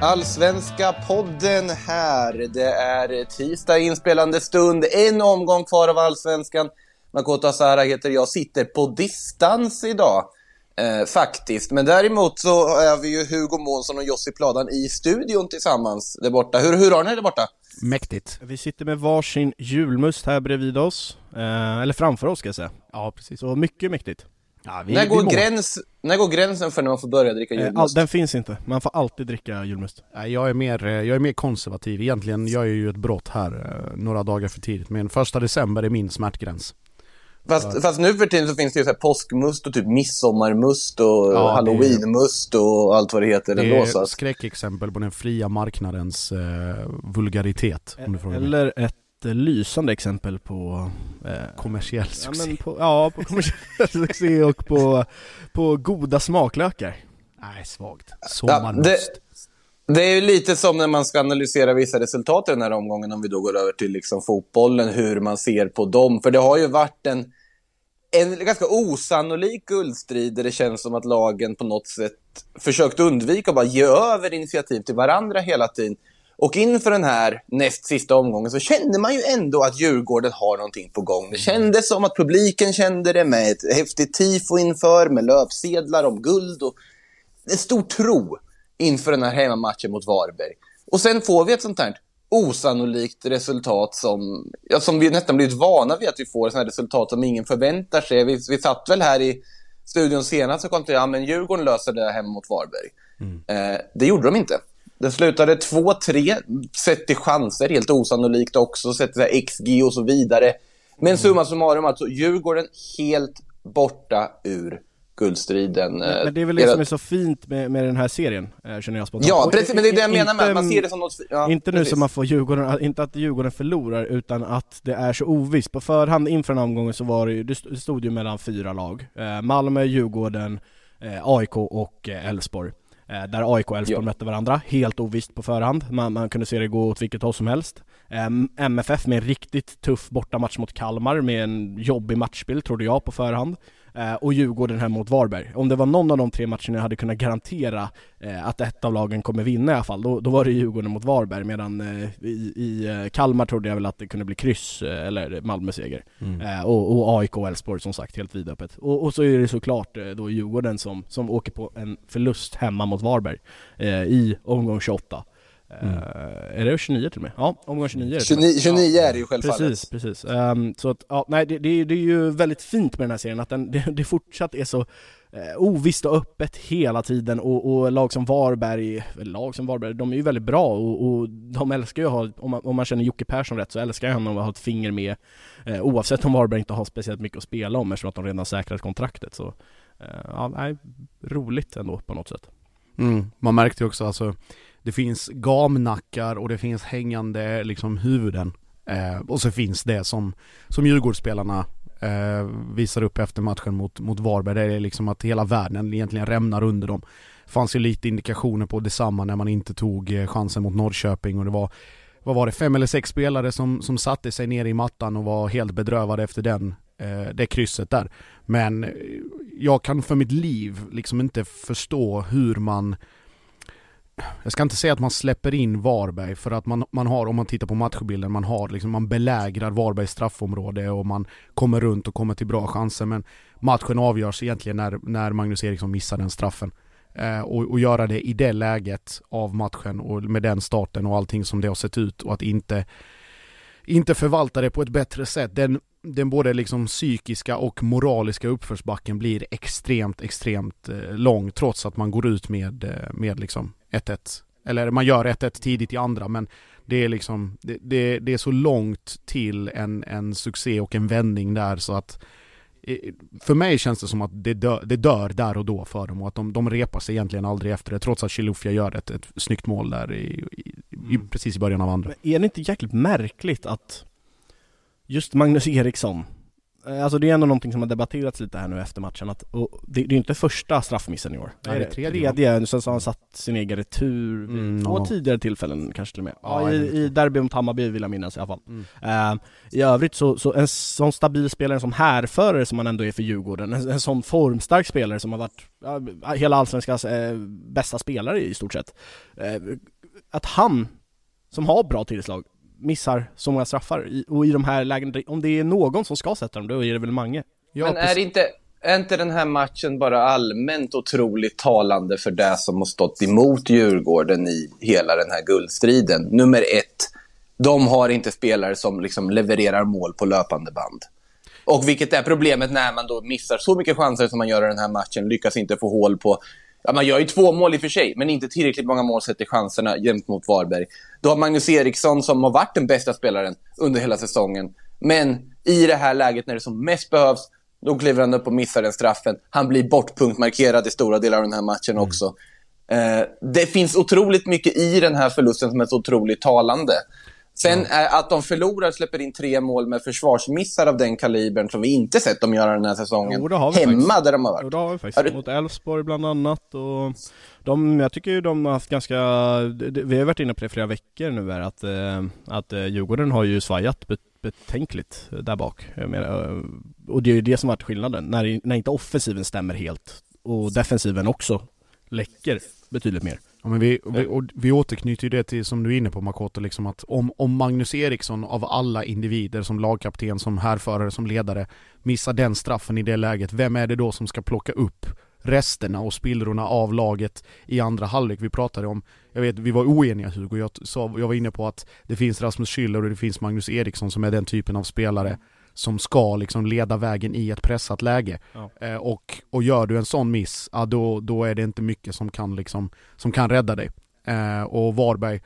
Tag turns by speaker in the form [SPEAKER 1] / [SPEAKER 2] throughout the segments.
[SPEAKER 1] Allsvenska podden här. Det är tisdag inspelande stund. En omgång kvar av Allsvenskan. Makoto Asara heter jag. Sitter på distans idag. Eh, faktiskt. Men däremot så är vi ju Hugo Månsson och Jossi Pladan i studion tillsammans där borta. Hur, hur har ni det borta?
[SPEAKER 2] Mäktigt.
[SPEAKER 3] Vi sitter med varsin julmust här bredvid oss, eh, eller framför oss ska jag säga.
[SPEAKER 2] Ja, precis.
[SPEAKER 3] Så mycket mäktigt.
[SPEAKER 2] Ja, vi,
[SPEAKER 1] när, går
[SPEAKER 2] vi
[SPEAKER 1] gräns, när går gränsen för när man får börja dricka
[SPEAKER 3] Eh, all,
[SPEAKER 1] julmust?
[SPEAKER 3] den finns inte, man får alltid dricka julmust.
[SPEAKER 2] Nej, jag, är mer, eh, jag är mer konservativ. Egentligen gör jag ju ett brott här eh, några dagar för tidigt. Men första december är min smärtgräns.
[SPEAKER 1] Fast, fast nu för tiden så finns det ju så här påskmust och typ midsommarmust och
[SPEAKER 2] Ja, det-
[SPEAKER 1] halloweenmust och allt vad det heter
[SPEAKER 2] Det
[SPEAKER 1] ändå.
[SPEAKER 2] är
[SPEAKER 1] Så att,
[SPEAKER 2] skräckexempel på den fria marknadens eh, vulgaritet. Om du frågar mig.
[SPEAKER 3] Eller ett eh, lysande exempel på... Eh,
[SPEAKER 2] Kommersiell
[SPEAKER 3] ja,
[SPEAKER 2] succé.
[SPEAKER 3] men på, ja, på kommersiell succé och på, på goda smaklökar.
[SPEAKER 2] Nej, svagt.
[SPEAKER 1] ja,
[SPEAKER 2] Sommarmust.
[SPEAKER 1] det, det är ju lite som när man ska analysera vissa resultat i den här omgången, om vi då går över till liksom fotbollen, hur man ser på dem. För det har ju varit en, en ganska osannolik guldstrid där det känns som att lagen på något sätt försökt undvika att bara ge över initiativ till varandra hela tiden. Och inför den här näst sista omgången så kände man ju ändå att Djurgården har någonting på gång. Det kändes som att publiken kände det med ett häftigt tifo inför, med löpsedlar om guld och en stor tro inför den här hemmamatchen mot Varberg. Och sen får vi ett sånt här osannolikt resultat som, ja, som vi nästan blivit vana vid att vi får, sådana här resultat som ingen förväntar sig. Vi, vi satt väl här i studion senast och kom till ja, men Djurgården löser det hemma mot Varberg. Eh, det gjorde de inte. Det slutade 2-3, sett till chanser, helt osannolikt också, sett till XG och så vidare. Men summa summarum, alltså Djurgården helt borta ur guldstriden. Eh,
[SPEAKER 3] Men det är väl det
[SPEAKER 1] deras-
[SPEAKER 3] som är så fint med, med den här serien, eh, känner jag spontant.
[SPEAKER 1] Ja, precis, men det är det jag menar med man ser det som något... Ja,
[SPEAKER 3] inte nu
[SPEAKER 1] precis.
[SPEAKER 3] som man får Djurgården, inte att Djurgården förlorar utan att det är så ovisst. På förhand inför den här omgången så var det ju, det st- det stod ju mellan fyra lag. Eh, Malmö, Djurgården, eh, AIK och eh, Elfsborg. Eh, där AIK och Elfsborg
[SPEAKER 1] Ja.
[SPEAKER 3] mötte varandra, helt ovisst på förhand. Man, man kunde se det gå åt vilket håll som helst. MFF med en riktigt tuff bortamatch mot Kalmar med en jobbig matchbild trodde jag på förhand. Eh, och Djurgården här mot Varberg. Om det var någon av de tre matcherna jag hade kunnat garantera eh, att ett av lagen kommer vinna i alla fall, då, då var det Djurgården mot Varberg. Medan eh, i, i Kalmar trodde jag väl att det kunde bli kryss, eller Malmö-seger.
[SPEAKER 2] Mm.
[SPEAKER 3] Och, och AIK och Elfsborg som sagt helt vidöppet. Och, och så är det såklart då Djurgården som, som åker på en förlust hemma mot Varberg i omgång 28. Eh, Är det 29 till och med? Ja, omgång 29 är det till och med.
[SPEAKER 1] 29, 29 är det ju självfallet.
[SPEAKER 3] Precis, precis. Ehm, så att, ja, nej det, det, är- det är ju väldigt fint med den här serien att den, det, det fortsatt är så eh, ovisst och öppet hela tiden och, och lag som Varberg, lag som Varberg, de är ju väldigt bra och, och de älskar ju att ha, om man, om man känner Jocke Persson rätt så älskar han att ha ett finger med eh, oavsett om Varberg inte har speciellt mycket att spela om eftersom att de redan har säkrat kontraktet så eh, ja, nej, roligt ändå på något sätt.
[SPEAKER 2] Mm. Man märkte ju också alltså, det finns gamnackar och det finns hängande liksom huvuden. Eh, och så finns det som, som Djurgårdsspelarna eh, visar upp efter matchen mot, mot Varberg. Det är liksom att hela världen egentligen rämnar under dem. fanns ju lite indikationer på detsamma när man inte tog eh, chansen mot Norrköping och det var vad var det, fem eller sex spelare som, som satte sig ner i mattan och var helt bedrövade efter den, eh, det krysset där. Men jag kan för mitt liv liksom inte förstå hur man jag ska inte säga att man släpper in Varberg för att man, man har, om man tittar på matchbilden, man har liksom, man belägrar Varbergs straffområde och man kommer runt och kommer till bra chanser men matchen avgörs egentligen när, när Magnus Eriksson missar den straffen. Eh, och, och göra det i det läget av matchen och med den starten och allting som det har sett ut och att inte inte förvalta det på ett bättre sätt. Den, den både liksom psykiska och moraliska uppförsbacken blir extremt, extremt eh, lång trots att man går ut med, eh, med liksom 1-1. Eller man gör 1-1 tidigt i andra men det är liksom, det, det, det, är så långt till en, en succé och en vändning där så att för mig känns det som att det dör, det dör där och då för dem och att de, de repar sig egentligen aldrig efter det trots att Chilufya gör ett, ett snyggt mål där i, i, i, mm. precis i början av andra.
[SPEAKER 3] Men är det inte jäkligt märkligt att just Magnus Eriksson Eh, alltså det är ändå någonting som har debatterats lite här nu efter matchen att, och det, det är inte första straffmissen i år.
[SPEAKER 2] Det är tredje.
[SPEAKER 3] tredje sen så har han satt sin egen retur vid mm, två no. tidigare tillfällen kanske till och med. Ja, i, i derby mot Hammarby vill jag minnas i alla fall. Mm. Uh, I övrigt så, så en sån stabil spelare som härförare som han ändå är för Djurgården, en, en sån formstark spelare som har varit ja, hela allsvenskans eh, bästa spelare i stort sett. Uh, att han, som har bra tillslag, missar så många straffar och i de här lägena, om det är någon som ska sätta dem, då är det väl Mange.
[SPEAKER 1] Ja, Men är inte, är inte den här matchen bara allmänt otroligt talande för det som har stått emot Djurgården i hela den här guldstriden? Nummer ett, de har inte spelare som liksom levererar mål på löpande band. Och vilket är problemet när man då missar så mycket chanser som man gör i den här matchen, lyckas inte få hål på Ja, man gör ju två mål i och för sig, men inte tillräckligt många mål sett i chanserna jämt mot Varberg. Du har Magnus Eriksson som har varit den bästa spelaren under hela säsongen. Men i det här läget när det som mest behövs, då kliver han upp och missar den straffen. Han blir bortpunktmarkerad i stora delar av den här matchen mm. också. Eh, det finns otroligt mycket i den här förlusten som är så otroligt talande. Sen mm. att de förlorar, släpper in tre mål med försvarsmissar av den kalibern som vi inte sett dem göra den här säsongen. Jo, Hemma
[SPEAKER 3] faktiskt.
[SPEAKER 1] där de har varit.
[SPEAKER 3] Jo, det har vi faktiskt. Mot Elfsborg bland annat och de, jag tycker ju de har haft ganska, vi har varit inne på det flera veckor nu här, att, eh, att eh, Djurgården har ju svajat betänkligt där bak. Menar, eh, och det är ju det som har varit skillnaden, när, när inte offensiven stämmer helt och defensiven också läcker betydligt mer.
[SPEAKER 2] Ja, men vi, vi, och vi återknyter ju det till, som du är inne på Makoto, liksom att om, om Magnus Eriksson av alla individer som lagkapten, som härförare, som ledare missar den straffen i det läget, vem är det då som ska plocka upp resterna och spillrorna av laget i andra halvlek? Vi pratade om, jag vet, vi var oeniga Hugo, jag, sa, jag var inne på att det finns Rasmus Schüller och det finns Magnus Eriksson som är den typen av spelare som ska liksom leda vägen i ett pressat läge. Ja. Eh, och, och gör du en sån miss, ja, då, då är det inte mycket som kan, liksom, som kan rädda dig. Eh, och Varberg,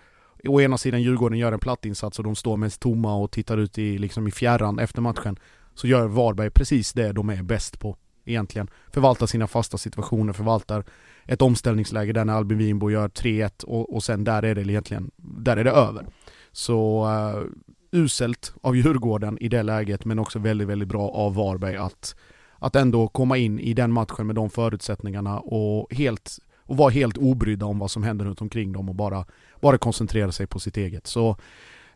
[SPEAKER 2] å ena sidan Djurgården gör en plattinsats och de står mest tomma och tittar ut i, liksom i fjärran efter matchen. Så gör Varberg precis det de är bäst på egentligen. Förvaltar sina fasta situationer, förvaltar ett omställningsläge där när Albin Winbo gör 3-1 och, och sen där är det egentligen, där är det över. Så uh, uselt av Djurgården i det läget men också väldigt, väldigt bra av Varberg att, att ändå komma in i den matchen med de förutsättningarna och, helt, och vara helt obrydda om vad som händer runt omkring dem och bara, bara koncentrera sig på sitt eget. Så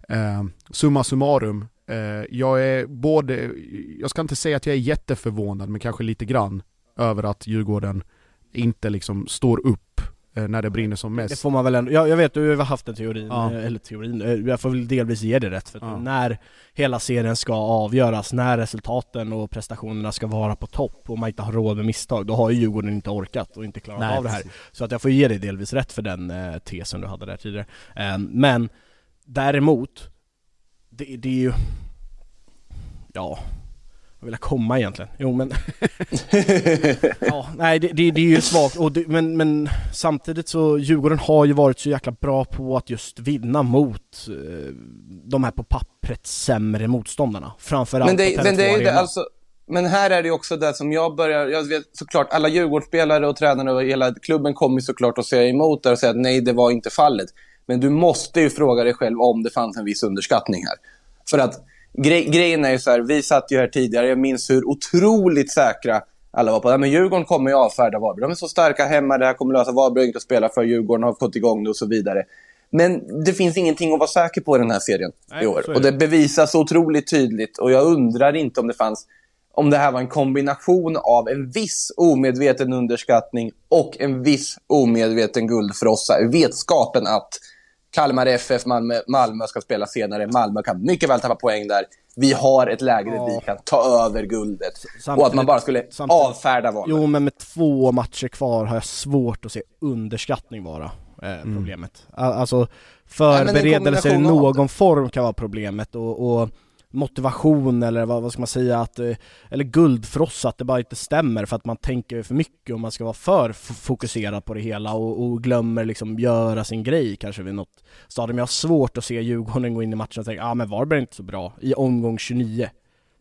[SPEAKER 2] eh, summa summarum, eh, jag är både, jag ska inte säga att jag är jätteförvånad men kanske lite grann över att Djurgården inte liksom står upp när det brinner som mest.
[SPEAKER 3] Det får man väl ändå, jag, jag vet du har haft en teorin, ja. Eh, eller teorin, eh, jag får väl delvis ge det rätt för ja. när hela serien ska avgöras, när resultaten och prestationerna ska vara på topp och man inte har råd med misstag, då har ju Djurgården inte orkat och inte klarat Nej, av det här. Precis. Så att jag får ge dig delvis rätt för den eh, tesen du hade där tidigare. Eh, men däremot, det, det är ju, ja, vill jag komma egentligen? Jo men... ja, nej det, det, det, är ju svagt, och det, men, men samtidigt så Djurgården har ju varit så jäkla bra på att just vinna mot eh, de här på pappret sämre motståndarna. Framförallt
[SPEAKER 1] men det, men det är ju det, alltså, Men här är det också det som jag börjar, jag vet såklart alla Djurgårdsspelare och tränare och hela klubben kommer såklart att säga emot det och säga att nej det var inte fallet. Men du måste ju fråga dig själv om det fanns en viss underskattning här. För att Gre grejen är ju så här, vi satt ju här tidigare, jag minns hur otroligt säkra alla var på det. Men Djurgården kommer ju avfärda Varberg. De är så starka hemma, det här kommer lösa. Varberg inte att spela för, Djurgården har fått igång det och så vidare. Men det finns ingenting att vara säker på i den här serien Nej, i år. Och det bevisas otroligt tydligt. Och jag undrar inte om det fanns om det här var en kombination av en viss omedveten underskattning och en viss omedveten guldfrossa. Vetskapen att Kalmar FF, Malmö, Malmö ska spela senare. Malmö kan mycket väl tappa poäng där. Vi har ett läge där vi kan ta över guldet. Samtidigt, och att man bara skulle avfärda valet.
[SPEAKER 3] Jo, men med två matcher kvar har jag svårt att se underskattning vara. eh,
[SPEAKER 2] Mm.
[SPEAKER 3] problemet. A- Alltså förberedelser i någon form kan vara problemet och, och motivation eller vad, vad ska man säga, att, eh, eller guldfrossa, att det bara inte stämmer för att man tänker för mycket och man ska vara för fokuserad på det hela och, och glömmer liksom göra sin grej kanske vid något stadium. Jag har svårt att se Djurgården gå in i matchen och tänka ja ah, men Varberg är inte så bra i omgång 29.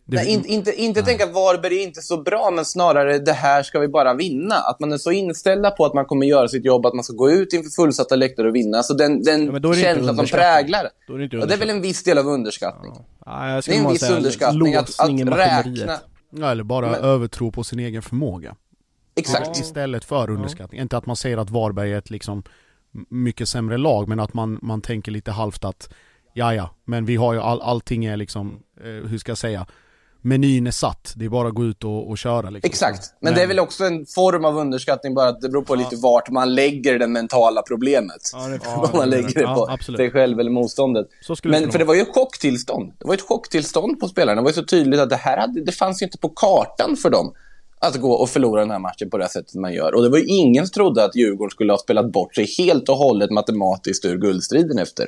[SPEAKER 2] Det-
[SPEAKER 1] Nej, inte, inte, inte tänka att Varberg är inte så bra, men snarare det här ska vi bara vinna. Att man är så inställda på att man kommer göra sitt jobb, att man ska gå ut inför fullsatta läktare och vinna. Så den, den
[SPEAKER 3] Ja,
[SPEAKER 1] känslan som präglar.
[SPEAKER 3] Då är det inte
[SPEAKER 1] Och det är väl en viss del av underskattning.
[SPEAKER 3] Ja, jag
[SPEAKER 1] Det är en viss
[SPEAKER 3] säga
[SPEAKER 1] underskattning att, att räkna.
[SPEAKER 2] Ja, eller bara
[SPEAKER 1] Men-
[SPEAKER 2] övertro på sin egen förmåga.
[SPEAKER 1] Exakt.
[SPEAKER 2] Istället för underskattning. Inte att man säger att Varberg är ett liksom mycket sämre lag, men att man, man tänker lite halvt att ja ja, men vi har ju all, allting är liksom, eh, hur ska jag säga, menyn är satt. Det är bara att gå ut och, och köra liksom.
[SPEAKER 1] Exakt. Men, det är väl också en form av underskattning, bara att det beror på lite vart man lägger det mentala problemet.
[SPEAKER 3] Ja, det-
[SPEAKER 1] Om man lägger det
[SPEAKER 3] Ja,
[SPEAKER 1] på
[SPEAKER 3] absolut.
[SPEAKER 1] sig själv eller motståndet.
[SPEAKER 3] Så
[SPEAKER 1] Men för det var ju ett chocktillstånd. Det var ett chocktillstånd på spelarna. Det var ju så tydligt att det här hade, det fanns ju inte på kartan för dem att gå och förlora den här matchen på det sättet man gör. Och det var ju ingen som trodde att Djurgården skulle ha spelat bort sig helt och hållet matematiskt ur guldstriden efter,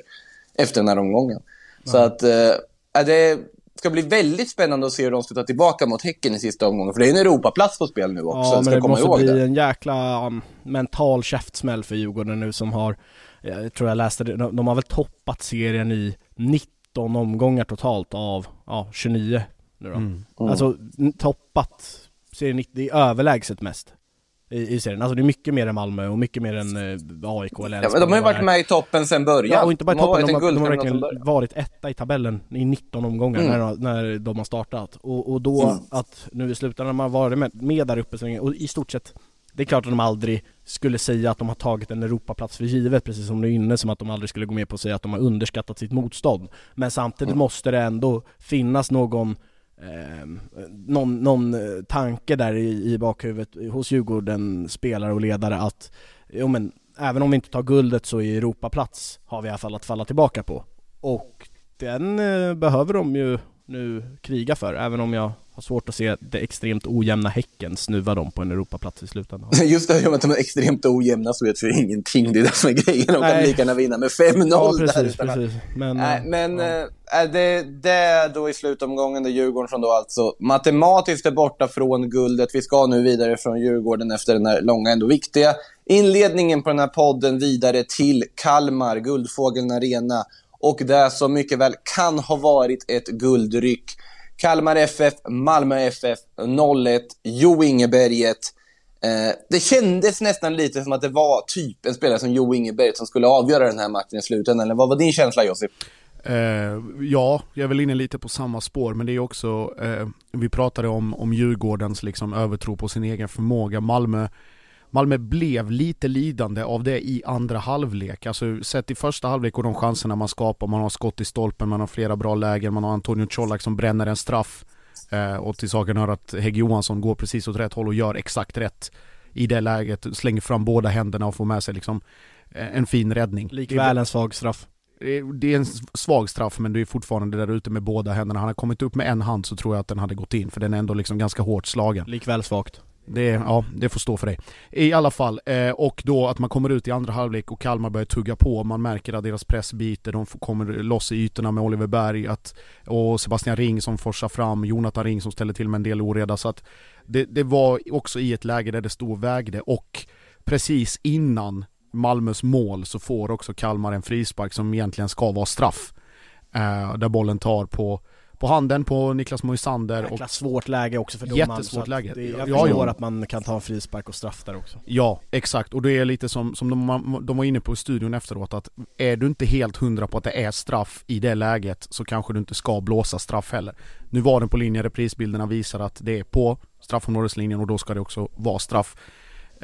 [SPEAKER 1] efter den här omgången. Så att eh, det ska bli väldigt spännande att se hur de ska ta tillbaka mot Häcken i sista omgången. För det är en Europaplats på spel nu också,
[SPEAKER 3] Ja,
[SPEAKER 1] ska
[SPEAKER 3] men det
[SPEAKER 1] komma
[SPEAKER 3] måste
[SPEAKER 1] ihåg
[SPEAKER 3] bli
[SPEAKER 1] det.
[SPEAKER 3] en jäkla um, mental käftsmäll för Djurgården nu som har, jag tror jag läste det, de, de har väl toppat serien i 19 omgångar totalt av, ja, 29 nu då.
[SPEAKER 2] Mm.
[SPEAKER 3] Alltså n- toppat serien 90, det är överlägset mest i, i serien. Alltså det är mycket mer än Malmö och mycket mer än eh, AIK eller
[SPEAKER 1] Ja, men de har ju varit med i toppen sedan början.
[SPEAKER 3] Ja, och inte bara i toppen, de har, de har verkligen varit etta i tabellen i 19 omgångar
[SPEAKER 1] Mm.
[SPEAKER 3] när, när de har startat. Och, och då
[SPEAKER 1] Mm.
[SPEAKER 3] att nu i slutändan, när man varit med, med där uppe så länge, och i stort sett det är klart att de aldrig skulle säga att de har tagit en Europaplats för givet, precis som du är inne, som att de aldrig skulle gå med på att säga att de har underskattat sitt motstånd. Men samtidigt
[SPEAKER 1] Mm.
[SPEAKER 3] måste det ändå finnas någon Eh, någon, någon eh, tanke där i, i bakhuvudet hos Djurgården, spelare och ledare att jo men även om vi inte tar guldet så i Europaplats har vi i alla fall att falla tillbaka på. Och den eh, behöver de ju nu kriga för, även om jag har svårt att se det extremt ojämna Häcken snuva dem på en Europaplats i slutändan.
[SPEAKER 1] Just det, i och med att de är extremt ojämna så vet vi ingenting. Det är det som är grejen. De kan lika gärna vinna med 5-0
[SPEAKER 3] Ja
[SPEAKER 1] där.
[SPEAKER 3] precis,
[SPEAKER 1] att-
[SPEAKER 3] precis. Men, eh,
[SPEAKER 1] men
[SPEAKER 3] ja.
[SPEAKER 1] äh, det, det är då i slutomgången där Djurgården som då alltså matematiskt är borta från guldet. Vi ska nu vidare från Djurgården efter den här långa, ändå viktiga inledningen på den här podden vidare till Kalmar, Guldfågeln Arena och det som mycket väl kan ha varit ett guldryck. Kalmar FF, Malmö FF, 0-1, Jo Ingeberget. Eh, det kändes nästan lite som att det var typ en spelare som Jo Ingeberget som skulle avgöra den här matchen i slutändan. Eller vad var din känsla Josip?
[SPEAKER 2] Eh, ja, jag är väl inne lite på samma spår, men det är också, eh, vi pratade om, om Djurgårdens liksom övertro på sin egen förmåga. Malmö, Malmö blev lite lidande av det i andra halvlek. Alltså sett i första halvlek och de chanserna man skapar, man har skott i stolpen, man har flera bra lägen, man har Antonio Colak som bränner en straff. Eh, och till saken hör att Hägg Johansson går precis åt rätt håll och gör exakt rätt i det läget, slänger fram båda händerna och får med sig liksom eh, en fin räddning.
[SPEAKER 3] Likväl en svag straff.
[SPEAKER 2] Det är en svag straff men du är fortfarande där ute med båda händerna. Han har kommit upp med en hand så tror jag att den hade gått in för den är ändå liksom ganska hårt slagen.
[SPEAKER 3] Likväl svagt.
[SPEAKER 2] Det, ja, det får stå för dig. I alla fall, eh, och då att man kommer ut i andra halvlek och Kalmar börjar tugga på. Man märker att deras press biter, de får- kommer loss i ytorna med Oliver Berg att, och Sebastian Ring som forsar fram, Jonathan Ring som ställer till med en del oreda. Så att det, det var också i ett läge där det stod och vägde och precis innan Malmös mål så får också Kalmar en frispark som egentligen ska vara straff. Eh, där bollen tar på, på handen på Niklas Moisander och
[SPEAKER 3] Jäkla svårt läge också för domaren.
[SPEAKER 2] Jättesvårt läge.
[SPEAKER 3] Det, jag
[SPEAKER 2] Ja,
[SPEAKER 3] förstår
[SPEAKER 2] ja.
[SPEAKER 3] att man kan ta en frispark och straff där också.
[SPEAKER 2] Ja, exakt. Och det är lite som, som de, de var inne på i studion efteråt att är du inte helt hundra på att det är straff i det läget så kanske du inte ska blåsa straff heller. Nu var den på linjen, reprisbilderna visar att det är på straffområdeslinjen och då ska det också vara straff.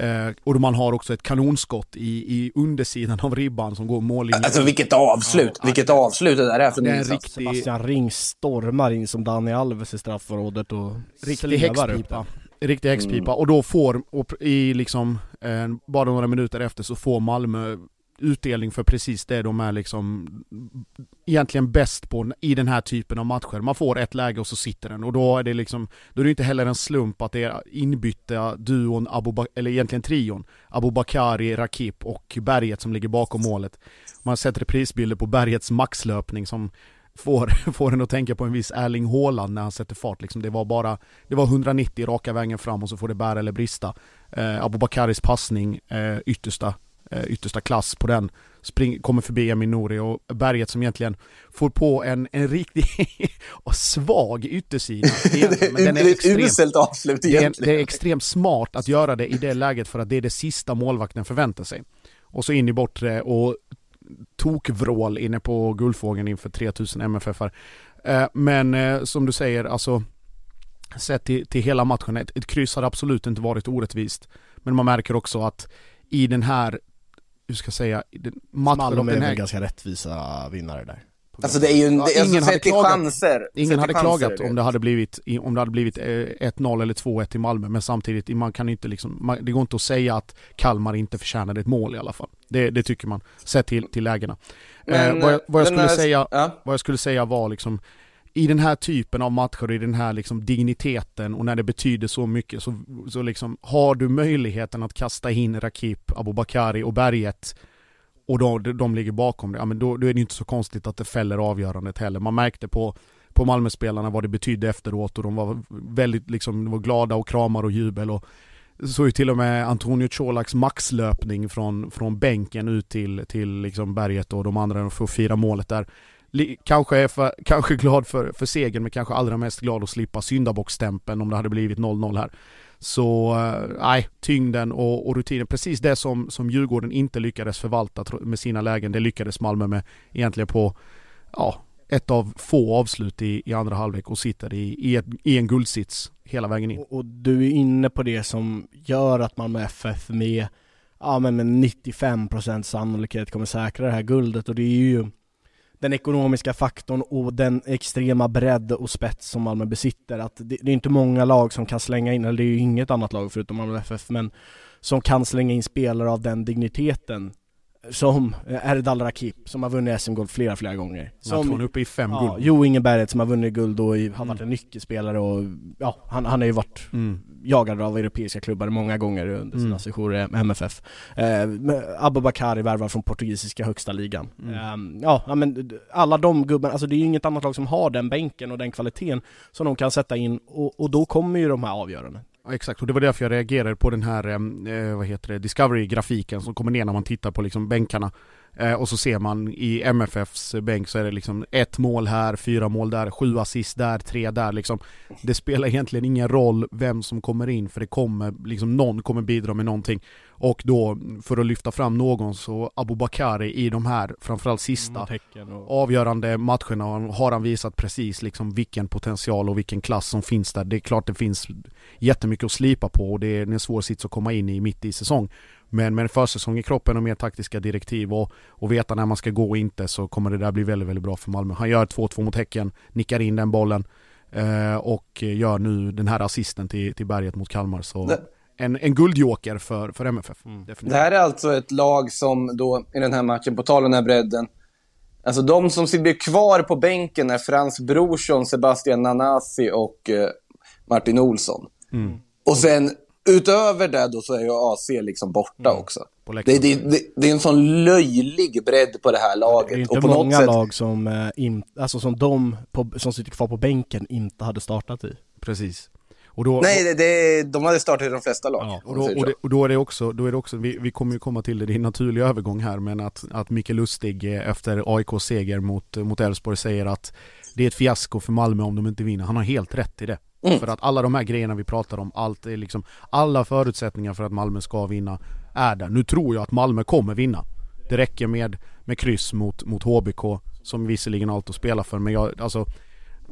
[SPEAKER 2] Eh, och man har också ett kanonskott i, i undersidan av ribban som går mållinjen.
[SPEAKER 1] Alltså vilket avslut!
[SPEAKER 2] Ja,
[SPEAKER 1] vilket avslut det där är för
[SPEAKER 2] Det är
[SPEAKER 1] en
[SPEAKER 2] en
[SPEAKER 1] insats.
[SPEAKER 2] riktig,
[SPEAKER 3] Sebastian Ring stormar in som Dani Alves i straffområdet och
[SPEAKER 2] riktig häxpipa. Riktig häxpipa. Och då får, och i liksom, eh, bara några minuter efter så får Malmö utdelning för precis det de är liksom egentligen bäst på i den här typen av matcher. Man får ett läge och så sitter den och då är det liksom, då är det inte heller en slump att det är inbytta duon, Abu eller egentligen trion, Abubakari, Rakip och Berget som ligger bakom målet. Man sätter prisbilder på Bergets maxlöpning som får, får en att tänka på en viss Erling Haaland när han sätter fart. Liksom det var bara det var 190 raka vägen fram och så får det bära eller brista. Eh, Abubakaris passning, eh, yttersta, yttersta klass på den. Spring, kommer förbi Emin Nouri och Berget som egentligen får på en, en riktig och svag yttersida.
[SPEAKER 1] Men den är det är ett uselt avslut egentligen.
[SPEAKER 2] Det är, det är extremt smart att göra det i det läget för att det är det sista målvakten förväntar sig. Och så in i bortre och tokvrål inne på Guldfågeln inför 3000 MFF-ar. Eh, men eh, som du säger, alltså sett till, till hela matchen, ett, ett kryss hade absolut inte varit orättvist. Men man märker också att i den här, hur ska jag säga,
[SPEAKER 3] matchen... Malmö är väl ganska rättvisa vinnare där.
[SPEAKER 1] Alltså det är ju, ja, alltså ingen hade klagat, chanser.
[SPEAKER 2] Ingen hade chanser, klagat om det hade blivit, om det hade blivit 1-0 eh, eller 2-1 i Malmö, men samtidigt, man kan inte liksom, man, det går inte att säga att Kalmar inte förtjänade ett mål i alla fall. Det, det tycker man, sett till, till lägena. Men, eh, vad, jag, vad, jag skulle här, säga, ja. vad jag skulle säga var liksom, i den här typen av matcher, i den här liksom digniteten och när det betyder så mycket så, så liksom har du möjligheten att kasta in Rakip, Abubakari och Berget och då, de ligger bakom det, ja men då, då är det inte så konstigt att det fäller avgörandet heller. Man märkte på, på Malmöspelarna vad det betydde efteråt och de var väldigt liksom, de var glada och kramar och jubel och så ju till och med Antonio Colaks maxlöpning från, från bänken ut till, till liksom berget och de andra för att fira målet där. Kanske är för, kanske glad för, för segern men kanske allra mest glad att slippa syndabockstämpeln om det hade blivit 0-0 här. Så eh, nej, tyngden och, och, rutinen, precis det som, som Djurgården inte lyckades förvalta med sina lägen, det lyckades Malmö med egentligen på, ja, ett av få avslut i, i andra halvlek och sitter i, i, ett, i en guldsits hela vägen in.
[SPEAKER 3] Och, och, du är inne på det som gör att Malmö FF med, ja men med 95% sannolikhet kommer säkra det här guldet och det är ju den ekonomiska faktorn och den extrema bredd och spets som Malmö besitter. Att det, det är inte många lag som kan slänga in, eller det är ju inget annat lag förutom Malmö FF, men som kan slänga in spelare av den digniteten som Erdal Rakip, som har vunnit SM-guld flera, flera gånger. Som,
[SPEAKER 2] jag tror han är uppe i fem ja,
[SPEAKER 3] guld. Jo Inge Berget som har vunnit guld och i, har varit en nyckelspelare och ja, han, han har ju varit mm. Jagad av europeiska klubbar många gånger under sina mm. sessioner i MFF. Eh, Abubakari värvad från portugisiska högsta ligan. Mm. Eh, ja, men alla de gubbarna, alltså det är ju inget annat lag som har den bänken och den kvaliteten som de kan sätta in och, och då kommer ju de här avgörandena.
[SPEAKER 2] Ja, exakt, och det var därför jag reagerade på den här, eh, vad heter det, Discovery-grafiken som kommer ner när man tittar på liksom bänkarna. Eh, och så ser man i MFFs bänk så är det liksom ett mål här, fyra mål där, sju assist där, tre där liksom. Det spelar egentligen ingen roll vem som kommer in för det kommer, liksom någon kommer bidra med någonting. Och då, för att lyfta fram någon så Abubakari i de här, framförallt sista, mm, och... avgörande matcherna har han visat precis liksom vilken potential och vilken klass som finns där. Det är klart det finns jättemycket att slipa på och det är en svår sits att komma in i mitt i säsong. Men med en försäsong i kroppen och mer taktiska direktiv och, och veta när man ska gå och inte så kommer det där bli väldigt, väldigt bra för Malmö. Han gör 2-2 mot Häcken, nickar in den bollen eh, och gör nu den här assisten till, till berget mot Kalmar. Så det... en, en guldjoker för, för MFF. Mm.
[SPEAKER 1] Det här är alltså ett lag som då i den här matchen, på tal om den här bredden, Alltså de som blir kvar på bänken är Frans Brorsson, Sebastian Nanasi och eh, Martin Olsson. Mm. Och sen utöver det då så är ju AC liksom borta mm. också. Det, det, det, det, är en sån löjlig bredd på det här laget. Det är
[SPEAKER 3] inte
[SPEAKER 1] och på
[SPEAKER 3] många
[SPEAKER 1] sätt...
[SPEAKER 3] lag som, eh, in, alltså som de på, som sitter kvar på bänken inte hade startat i.
[SPEAKER 2] Precis.
[SPEAKER 1] Då, Nej, det, det, de hade startat i de flesta lag.
[SPEAKER 2] Ja, och, då, och, det, och, då, är det också, då är det också vi, vi kommer ju komma till det, det är en naturlig övergång här, men att, att Micke Lustig eh, efter AIKs seger mot, mot Elfsborg säger att det är ett fiasko för Malmö om de inte vinner. Han har helt rätt i det. Mm. För att alla de här grejerna vi pratar om, allt är liksom, alla förutsättningar för att Malmö ska vinna är där. Nu tror jag att Malmö kommer vinna. Det räcker med, med kryss mot, mot HBK, som visserligen har allt att spela för, men jag, alltså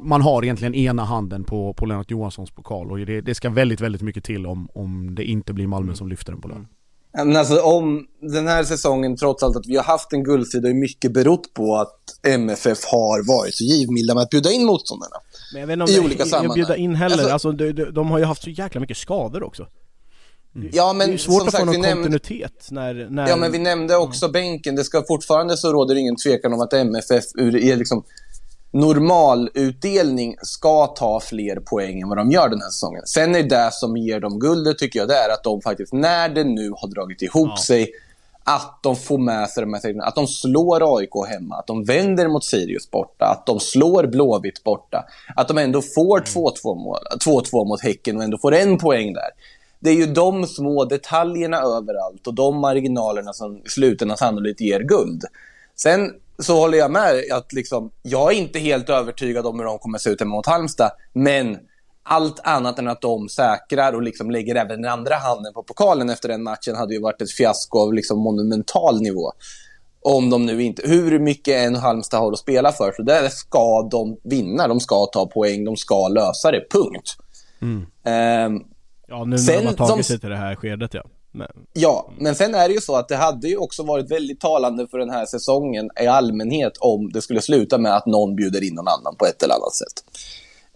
[SPEAKER 2] man har egentligen ena handen på, på Lennart Johanssons pokal och det, det ska väldigt, väldigt mycket till om, om det inte blir Malmö mm. som lyfter den på lördag.
[SPEAKER 1] Men alltså om den här säsongen, trots allt att vi har haft en guldsida, har mycket berott på att MFF har varit så givmilda med att bjuda in motståndarna.
[SPEAKER 3] Men jag vet inte om I olika sammanhang. bjuda in heller, alltså, alltså de, de, de, har ju haft så jäkla mycket skador också.
[SPEAKER 1] Ja, men
[SPEAKER 3] det är ju svårt att
[SPEAKER 1] sagt,
[SPEAKER 3] få någon
[SPEAKER 1] nämnde-
[SPEAKER 3] kontinuitet när, när...
[SPEAKER 1] Ja, men vi nämnde också bänken. Det ska fortfarande så råder ingen tvekan om att MFF ur liksom normalutdelning ska ta fler poäng än vad de gör den här säsongen. Sen är det som ger dem guldet, tycker jag, det är att de faktiskt, när det nu har dragit ihop
[SPEAKER 3] Ja.
[SPEAKER 1] sig, att de får med sig de här segern, att de slår AIK hemma, att de vänder mot Sirius borta, att de slår Blåvitt borta, att de ändå får 2-2 mål, 2-2 mot Häcken och ändå får en poäng där. Det är ju de små detaljerna överallt och de marginalerna som i slutändan sannolikt ger guld. Sen så håller jag med att liksom, jag är inte helt övertygad om hur de kommer se ut hemma mot Halmstad, men allt annat än att de säkrar och liksom lägger även den andra handen på pokalen efter den matchen hade ju varit ett fiasko av liksom monumental nivå. Om de nu inte, hur mycket en Halmstad har att spela för, så där ska de vinna. De ska ta poäng, de ska lösa det, punkt. Ehm,
[SPEAKER 3] Ja, nu när
[SPEAKER 1] Sen
[SPEAKER 3] de har tagit sig till det här skedet ja. Men,
[SPEAKER 1] Ja, men sen är det ju så att det hade ju också varit väldigt talande för den här säsongen i allmänhet om det skulle sluta med att någon bjuder in någon annan på ett eller annat sätt.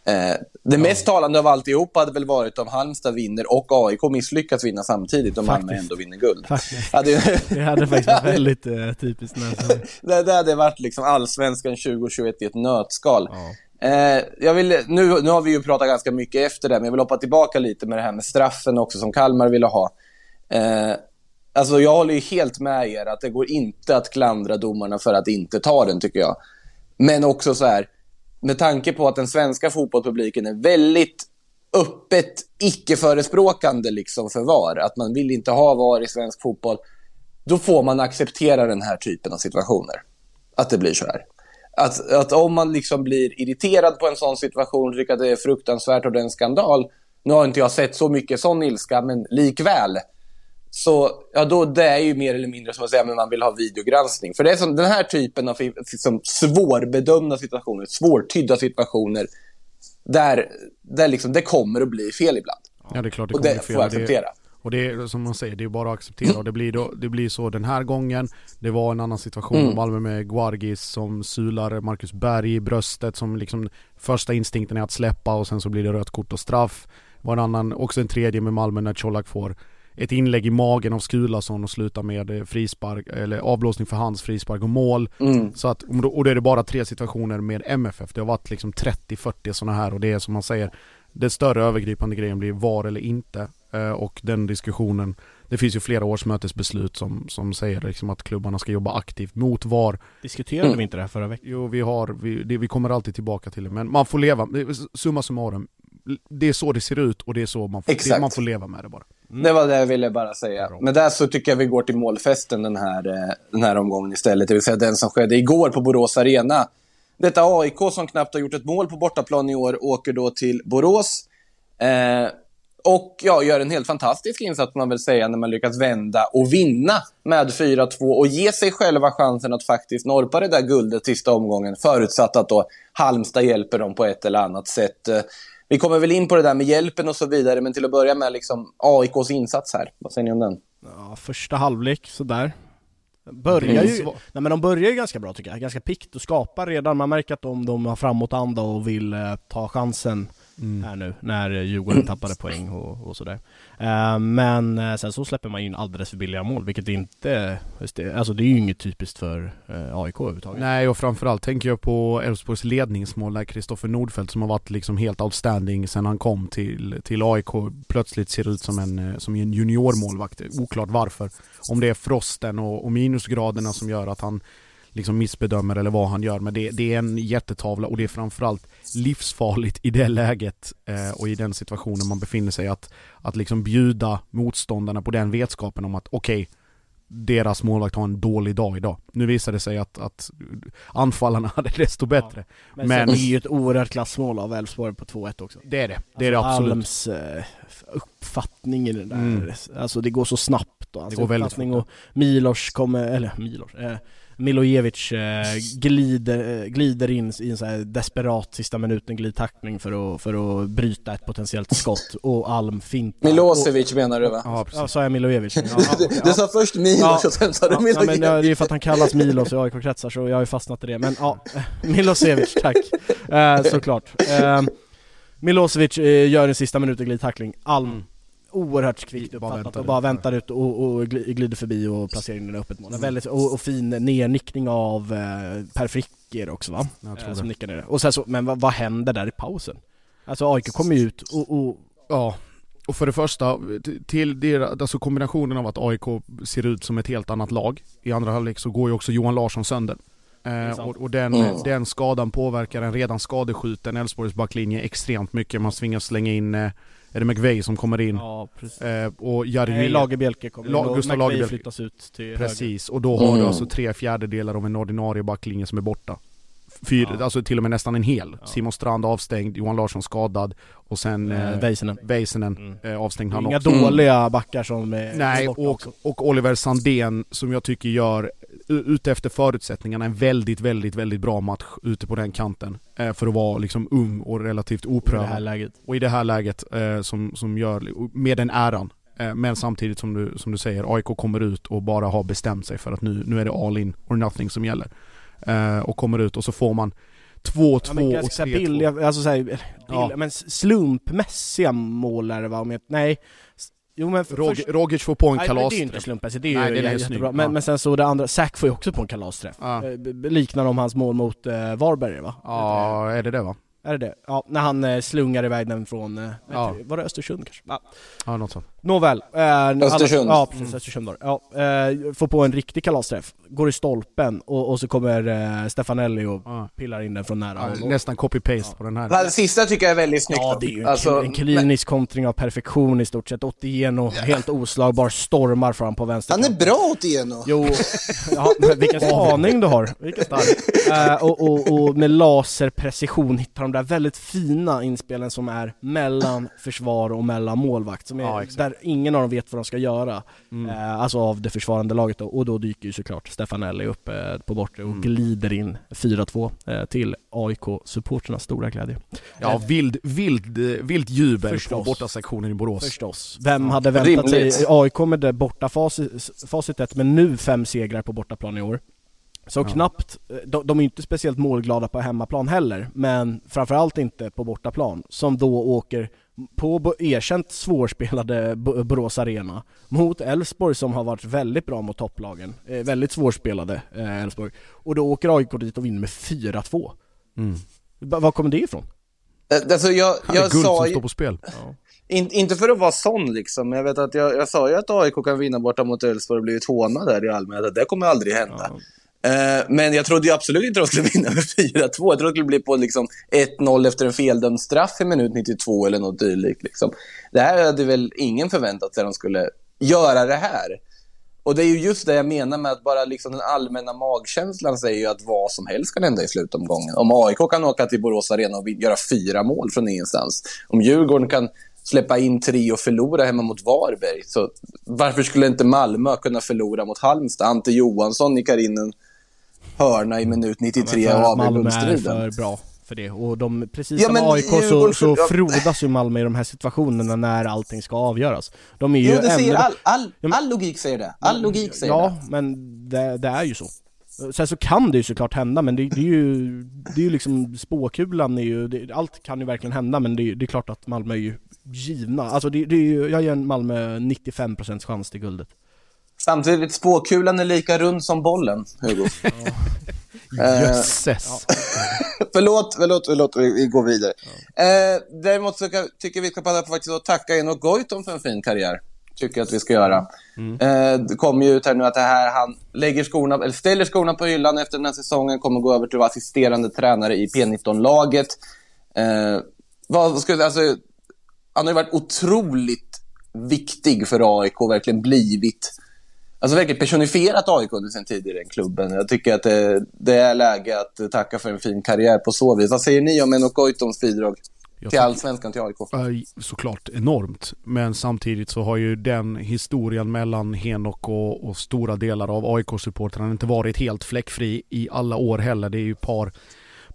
[SPEAKER 1] Eh, det mest talande av alltihop hade väl varit om Halmstad vinner och AIK misslyckas vinna samtidigt och Malmö ändå vinner guld.
[SPEAKER 3] faktiskt.
[SPEAKER 1] Ja, det,
[SPEAKER 3] hade faktiskt varit väldigt eh, typiskt
[SPEAKER 1] det, det hade varit liksom allsvenskan 2021 i ett nötskal.
[SPEAKER 3] Ja.
[SPEAKER 1] Eh, jag vill, nu, nu har vi ju pratat ganska mycket efter det, men jag vill hoppa tillbaka lite med det här med straffen också som Kalmar ville ha. Eh, alltså jag håller ju helt med er att det går inte att klandra domarna för att inte ta den, tycker jag. Men också så här, med tanke på att den svenska fotbollspubliken är väldigt öppet icke-förespråkande liksom för VAR, att man vill inte ha VAR i svensk fotboll, då får man acceptera den här typen av situationer. Att det blir så här. Att, att om man liksom blir irriterad på en sån situation, tycker att det är fruktansvärt och det är en skandal. Nu har inte jag sett så mycket sån ilska, men likväl. Så ja, då, det är ju mer eller mindre som att säga att man vill ha videogranskning. För det är som, den här typen av liksom, svårbedömda situationer, svårtydda situationer, där, där liksom, det kommer att bli fel ibland.
[SPEAKER 2] Ja det är klart det
[SPEAKER 1] Och
[SPEAKER 2] kommer
[SPEAKER 1] det
[SPEAKER 2] bli fel.
[SPEAKER 1] får jag
[SPEAKER 2] Och det-
[SPEAKER 1] acceptera.
[SPEAKER 2] Och det är som man säger, det är bara att acceptera och det blir, då, det blir så den här gången Det var en annan situation
[SPEAKER 1] Mm.
[SPEAKER 2] Malmö med Guargis som sular Marcus Berg i bröstet som liksom Första instinkten är att släppa och sen så blir det rött kort och straff Var en annan, också en tredje med Malmö när Colak får ett inlägg i magen av Skulason och slutar med eh, frispark, eller avblåsning för hans frispark och mål.
[SPEAKER 1] Mm.
[SPEAKER 2] Så att, och då är det bara tre situationer med MFF. Det har varit liksom 30-40 sådana här och det är som man säger Den större övergripande grejen blir var eller inte. Eh, Och den diskussionen Det finns ju flera årsmötesbeslut som, som säger liksom att klubbarna ska jobba aktivt mot VAR.
[SPEAKER 3] Diskuterade
[SPEAKER 1] Mm.
[SPEAKER 3] vi inte det här förra veckan?
[SPEAKER 2] Jo, vi har, vi, det, vi kommer alltid tillbaka till det. Men man får leva, summa summarum. Det är så det ser ut och det är så man får, det, man får leva med det bara.
[SPEAKER 1] Det var det jag ville bara säga.
[SPEAKER 3] Bra.
[SPEAKER 1] Men där så tycker jag vi går till målfesten den här, eh, den här omgången istället. Det vill säga den som skedde igår på Borås Arena. Detta AIK som knappt har gjort ett mål på bortaplan i år åker då till Borås. Eh, och ja, gör en helt fantastisk insats man väl säga när man lyckas vända och vinna med 4-2 och ge sig själva chansen att faktiskt norpa det där guldet sista omgången förutsatt att då Halmstad hjälper dem på ett eller annat sätt. Vi kommer väl in på det där med hjälpen och så vidare, men till att börja med liksom AIKs insats här. Vad säger ni om den?
[SPEAKER 3] Ja, första halvlek sådär. Börjar
[SPEAKER 2] är
[SPEAKER 3] ju, nej men de börjar ju ganska bra tycker jag, ganska pikt och skapar redan, man märker att de, de har framåtanda och vill eh, ta chansen här nu när eh, Djurgården tappade poäng och, och sådär. Eh, men eh, sen så släpper man in alldeles för billiga mål, vilket inte, det, alltså det är ju inget typiskt för eh, AIK överhuvudtaget.
[SPEAKER 2] Nej och framförallt tänker jag på Elfsborgs ledningsmål där Kristoffer Nordfeldt som har varit liksom helt outstanding sen han kom till, till AIK plötsligt ser ut som en, som en juniormålvakt. Oklart varför. Om det är frosten och, och minusgraderna som gör att han liksom missbedömer eller vad han gör. Men det, det är en jättetavla och det är framförallt livsfarligt i det läget eh, och i den situationen man befinner sig att, att liksom bjuda motståndarna på den vetskapen om att okej, deras målvakt har en dålig dag idag. Nu visar det sig att, att anfallarna hade desto bättre.
[SPEAKER 3] Men,
[SPEAKER 2] Men-
[SPEAKER 3] sen är det ju ett oerhört klassmål av Elfsborg på 2-1 också.
[SPEAKER 2] Det är det. Det är det absolut.
[SPEAKER 3] Alms eh, uppfattning i det där,
[SPEAKER 2] Mm.
[SPEAKER 3] alltså det går så snabbt. Och hans
[SPEAKER 2] Det går väldigt fort,
[SPEAKER 3] och Milos kommer, eller Milos, eh, Milojevic eh, glider, eh, glider in i en så här desperat sista minuten glidtackling för att, för att bryta ett potentiellt skott och Alm fintar.
[SPEAKER 1] Milosevic menar du va?
[SPEAKER 2] Ja,
[SPEAKER 3] Ja,
[SPEAKER 2] precis.
[SPEAKER 3] sa jag Milojevic? Ja, ja,
[SPEAKER 1] Du, du sa först Milos
[SPEAKER 3] Ja.
[SPEAKER 1] och sen sa du
[SPEAKER 3] Ja, ja,
[SPEAKER 1] Milosevic.
[SPEAKER 3] men ja, det är för att han kallas Milos i AIK-kretsar så jag har ju fastnat i det. Men ja, Milosevic, tack. Eh, såklart. Eh, Milosevic eh, gör en sista minuten glidtackling. Alm oerhört kvickt
[SPEAKER 2] Bara
[SPEAKER 3] uppfattat
[SPEAKER 2] väntar
[SPEAKER 3] och bara
[SPEAKER 2] ut.
[SPEAKER 3] väntar ut och, och gli- glider förbi och placerar in den i öppet mål. Väldigt, och, och fin nernickning av eh, Per Fricker också va?
[SPEAKER 2] Jag tror
[SPEAKER 3] Eh, som nickar ner det. Och sen så, men vad, vad händer där i pausen? Alltså AIK kommer ju ut och, och
[SPEAKER 2] Ja, och för det första, till det, alltså kombinationen av att AIK ser ut som ett helt annat lag. I andra halvlek så går ju också Johan Larsson sönder. Eh, och, och den,
[SPEAKER 1] Mm.
[SPEAKER 2] den skadan påverkar en redan skadeskjuten Elfsborgs backlinje extremt mycket. Man tvingas slänga in, eh, är det McVeigh som kommer in?
[SPEAKER 3] ja precis.
[SPEAKER 2] Eh, och Jari
[SPEAKER 3] Nej, Lagerbielke kommer
[SPEAKER 2] La-
[SPEAKER 3] in
[SPEAKER 2] Gustav
[SPEAKER 3] McVeigh
[SPEAKER 2] Lagerbielke.
[SPEAKER 3] flyttas ut till höger.
[SPEAKER 2] Precis, och då har du
[SPEAKER 1] Mm.
[SPEAKER 2] alltså tre fjärdedelar av en ordinarie backlinje som är borta. Fyra,
[SPEAKER 3] Ja.
[SPEAKER 2] Alltså till och med nästan en hel.
[SPEAKER 3] Ja.
[SPEAKER 2] Simon Strand avstängd, Johan Larsson skadad och sen
[SPEAKER 3] Eh,
[SPEAKER 2] eh,
[SPEAKER 3] Väisänen.
[SPEAKER 2] Väisänen
[SPEAKER 3] Mm.
[SPEAKER 2] eh, avstängd han
[SPEAKER 3] Inga
[SPEAKER 2] också.
[SPEAKER 3] dåliga backar som är
[SPEAKER 2] Nej,
[SPEAKER 3] borta
[SPEAKER 2] och,
[SPEAKER 3] också.
[SPEAKER 2] och Oliver Sandén som jag tycker gör, ute efter förutsättningarna, en väldigt, väldigt, väldigt bra match ute på den kanten. Eh, för att vara liksom ung och relativt
[SPEAKER 3] i det här
[SPEAKER 2] oprövad.
[SPEAKER 3] läget.
[SPEAKER 2] Och i det här läget eh, som, som gör, med den äran. Eh, men samtidigt som du, som du säger, AIK kommer ut och bara har bestämt sig för att nu, nu är det all in or nothing som gäller. Eh, och kommer ut och så får man 2-2
[SPEAKER 3] Ja, men
[SPEAKER 2] och
[SPEAKER 3] ganska så här
[SPEAKER 2] 3-2.
[SPEAKER 3] billiga, alltså såhär, billiga,
[SPEAKER 2] Ja.
[SPEAKER 3] men slumpmässiga mål är det va? Om jag, nej. Jo men för,
[SPEAKER 2] Rog,
[SPEAKER 3] först,
[SPEAKER 2] Rogic får på en
[SPEAKER 3] nej, men det är ju inte
[SPEAKER 2] kalasträff.
[SPEAKER 3] slumpmässigt, det är
[SPEAKER 2] Nej,
[SPEAKER 3] ju
[SPEAKER 2] den är
[SPEAKER 3] jättebra. Men,
[SPEAKER 2] ja.
[SPEAKER 3] men sen så det andra, Zack får ju också på en kalasträff.
[SPEAKER 2] Ja.
[SPEAKER 3] Eh, Liknar om hans mål mot eh, Varberg va?
[SPEAKER 2] Ja, är det det va?
[SPEAKER 3] Är det det? Ja, när han eh, slungar iväg den från, eh,
[SPEAKER 2] Ja.
[SPEAKER 3] var det Östersund kanske? Ja.
[SPEAKER 2] Ja, något sånt.
[SPEAKER 3] Nåväl. Eh,
[SPEAKER 1] Östersund.
[SPEAKER 3] Alla, ja precis. Östersund var det. ja, eh, Får på en riktig kalasträff, går i stolpen och, och så kommer eh, Stefanelli och
[SPEAKER 2] Ja.
[SPEAKER 3] pillar in den från nära
[SPEAKER 2] Ja,
[SPEAKER 3] håll.
[SPEAKER 2] nästan copy-paste på den här.
[SPEAKER 1] Det sista tycker jag är väldigt snyggt.
[SPEAKER 3] Ja det är ju en,
[SPEAKER 1] Alltså,
[SPEAKER 3] en klinisk kontring av perfektion i stort sett. Otieno, helt oslagbar, stormar fram på vänster
[SPEAKER 1] Han är bra åt Eno.
[SPEAKER 3] Jo, ja, men vilken spaning du har, vilken stark. Eh, och, och, och med laserprecision hittar de där väldigt fina inspelen som är mellan försvar och mellan målvakt, som är,
[SPEAKER 2] Ja, exakt.
[SPEAKER 3] Ingen av dem vet vad de ska göra.
[SPEAKER 2] Mm.
[SPEAKER 3] Eh, alltså av det försvarande laget då. och då dyker ju såklart Stefanelli upp eh, på bortre och
[SPEAKER 2] Mm.
[SPEAKER 3] glider in 4-2 eh, till AIK-supporternas stora glädje.
[SPEAKER 2] Ja, vild, vild, eh, vilt jubel på
[SPEAKER 3] Förstås.
[SPEAKER 2] bortasektionen i Borås.
[SPEAKER 3] Förstås. Vem hade väntat
[SPEAKER 1] Rimligt.
[SPEAKER 3] sig AIK med det borta facit, facitet, men nu fem segrar på bortaplan i år. Så
[SPEAKER 2] Ja.
[SPEAKER 3] knappt, eh, de, de är inte speciellt målglada på hemmaplan heller, men framförallt inte på bortaplan, som då åker på erkänt svårspelade Bo- Borås Arena mot Elfsborg som har varit väldigt bra mot topplagen, eh, väldigt svårspelade eh, Elfsborg. Och då åker AIK dit och vinner med 4-2.
[SPEAKER 2] Mm.
[SPEAKER 3] Va- Var kommer det ifrån?
[SPEAKER 1] Eh, Alltså jag,
[SPEAKER 2] Det är
[SPEAKER 1] jag
[SPEAKER 2] guld
[SPEAKER 1] sa
[SPEAKER 2] som
[SPEAKER 1] ju,
[SPEAKER 2] står på spel.
[SPEAKER 1] in, inte för att vara sån liksom, men jag vet att jag, jag sa ju att AIK kan vinna borta mot Elfsborg och blivit hånad där i allmänhet. Det kommer aldrig hända.
[SPEAKER 3] Ja.
[SPEAKER 1] Eh, men jag trodde ju absolut inte de skulle vinna med 4-2. Jag trodde det skulle bli på liksom 1-0 efter en feldömd straff i minut 92 eller något dylikt. Liksom. Det här hade väl ingen förväntat sig att de skulle göra det här. Och det är ju just det jag menar med att bara liksom den allmänna magkänslan säger ju att vad som helst kan hända i slutomgången. Om AIK kan åka till Borås Arena och göra fyra mål från ingenstans. Om Djurgården kan släppa in tre och förlora hemma mot Varberg. Så varför skulle inte Malmö kunna förlora mot Halmstad? Ante Johansson nickar in en hörna i minut 93
[SPEAKER 3] Ja,
[SPEAKER 1] och
[SPEAKER 3] för Malmö är för bra för det. Och de, precis
[SPEAKER 1] Ja,
[SPEAKER 3] som AIK så,
[SPEAKER 1] Djurgården-
[SPEAKER 3] så
[SPEAKER 1] ja.
[SPEAKER 3] frodas ju Malmö i de här situationerna när allting ska avgöras. De är ju
[SPEAKER 1] Jo, det säger all, all,
[SPEAKER 3] Ja,
[SPEAKER 1] all logik säger det. All logik säger
[SPEAKER 3] Ja,
[SPEAKER 1] det.
[SPEAKER 3] men det, det är ju så. Sen så kan det ju såklart hända, men det, det är ju, det är ju liksom spåkulan är ju, det, allt kan ju verkligen hända men det, är- det är klart att Malmö är ju givna. Alltså det, det är ju, jag ger Malmö 95% chans till guldet.
[SPEAKER 1] Samtidigt, spåkulan är lika rund som bollen, Hugo. Eh,
[SPEAKER 2] Jösses!
[SPEAKER 1] förlåt, förlåt, förlåt, vi, går vidare. Eh, däremot så kan, tycker vi ska passa på faktiskt att tacka Eno Goitom för en fin karriär. Tycker jag att vi ska göra. Eh, det kommer ju ut här nu att det här, han lägger skorna, eller ställer skorna på hyllan efter den här säsongen, kommer gå över till att vara assisterande tränare i P19-laget. Eh, vad skulle, alltså, han har ju varit otroligt viktig för AIK, verkligen blivit Alltså verkligen personifierat AIK under sin tid i den klubben. Jag tycker att det, det är läge att tacka för en fin karriär på så vis. Vad säger ni om Enok Goitoms bidrag
[SPEAKER 2] Jag
[SPEAKER 1] till allsvenskan, till AIK?
[SPEAKER 2] Såklart enormt. Men samtidigt så har ju den historien mellan Henok och, och stora delar av AIK-supportrarna inte varit helt fläckfri i alla år heller. Det är ju par,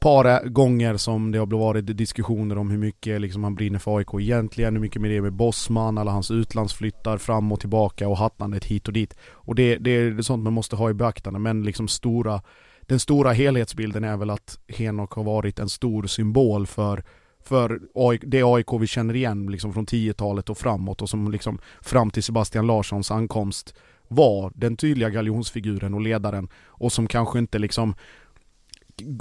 [SPEAKER 2] par gånger som det har varit diskussioner om hur mycket liksom han brinner för AIK egentligen, hur mycket med det med Bosman, alla hans utlandsflyttar fram och tillbaka och hattandet hit och dit. Och det, det är sånt man måste ha i beaktande, men liksom stora, den stora helhetsbilden är väl att Henok har varit en stor symbol för för det AIK vi känner igen liksom från 10-talet och framåt och som liksom fram till Sebastian Larssons ankomst var den tydliga galjonsfiguren och ledaren och som kanske inte liksom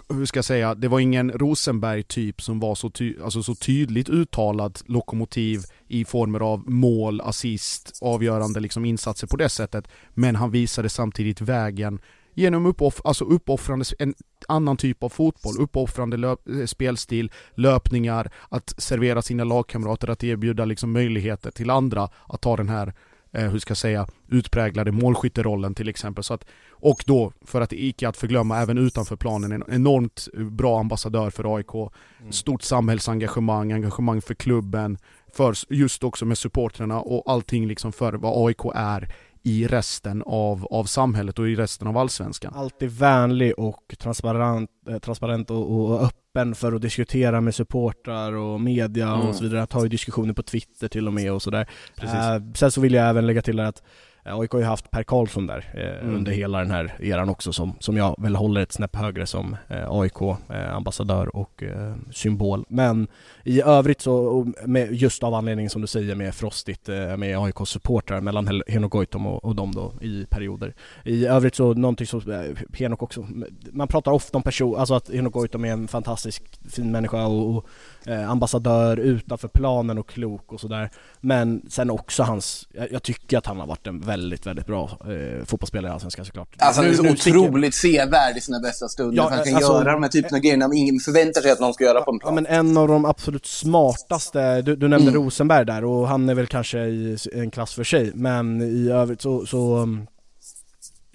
[SPEAKER 2] hur ska jag säga, det var ingen Rosenberg-typ som var så, ty alltså så tydligt uttalad lokomotiv i former av mål, assist, avgörande liksom insatser på det sättet. Men han visade samtidigt vägen genom uppoff alltså uppoffrande, en annan typ av fotboll, uppoffrande löp, eh, spelstil, löpningar, att servera sina lagkamrater, att erbjuda liksom möjligheter till andra att ta den här eh, hur ska jag säga, utpräglade målskytterollen till exempel. Så att, och då, för att icke att förglömma, även utanför planen, en enormt bra ambassadör för AIK. Mm. Stort samhällsengagemang, engagemang för klubben, för just också med supportrarna och allting liksom för vad AIK är i resten av, av samhället och i resten av allsvenskan.
[SPEAKER 3] Alltid vänlig och transparent, eh, transparent och, och, öppen för att diskutera med supportrar och media mm. och så vidare. Tar ju diskussioner på Twitter till och med och sådär. Eh, sen så vill jag även lägga till att AIK har ju haft Per Karlsson där eh, mm. under hela den här eran också som, som jag väl håller ett snäpp högre som eh, AIK-ambassadör eh, och eh, symbol. Men i övrigt så, med, just av anledning som du säger med frostigt eh, med AIK-supportrar mellan Henok Goitom och, och dem då i perioder. I övrigt så någonting som Henok också, man pratar ofta om person, alltså att Henok Goitom är en fantastisk fin människa och, och eh, ambassadör utanför planen och klok och sådär. Men sen också hans, jag, jag, tycker att han har varit en väldigt, väldigt bra eh, fotbollsspelare i Allsvenskan såklart.
[SPEAKER 1] Alltså han är så otroligt sevärd i sina bästa stunder. Ja, han kan alltså, göra de här typerna av grejerna ingen förväntar sig att någon ska göra på en plan.
[SPEAKER 3] Ja, men en av de absolut smartaste, du, du nämnde mm. Rosenberg där och han är väl kanske i en klass för sig, men i övrigt så, så um,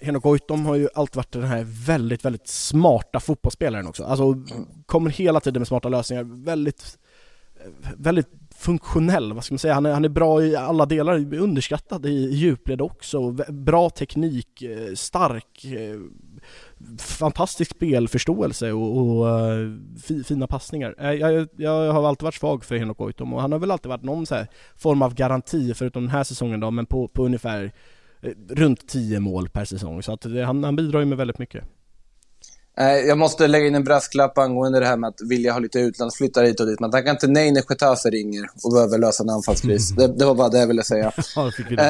[SPEAKER 3] Henok Goitom har ju alltid varit den här väldigt, väldigt smarta fotbollsspelaren också. Alltså, kommer hela tiden med smarta lösningar, väldigt, väldigt funktionell, vad ska man säga, han är, han är bra i alla delar, underskattad i djupled också, bra teknik, eh, stark, eh, fantastisk spelförståelse och, och eh, fina passningar. Jag, jag, har alltid varit svag för Henok Goitom och han har väl alltid varit någon så form av garanti, förutom den här säsongen då, men på, på ungefär runt 10 mål per säsong. Så att det, han, han bidrar ju med väldigt mycket.
[SPEAKER 1] Jag måste lägga in en brasklapp angående det här med att vilja ha lite utlandsflyttar hit och dit. Man tackar inte nej när Getafe ringer och behöver lösa en anfallskris. Det, det, var bara det jag ville säga.
[SPEAKER 3] ja, det fick vi eh,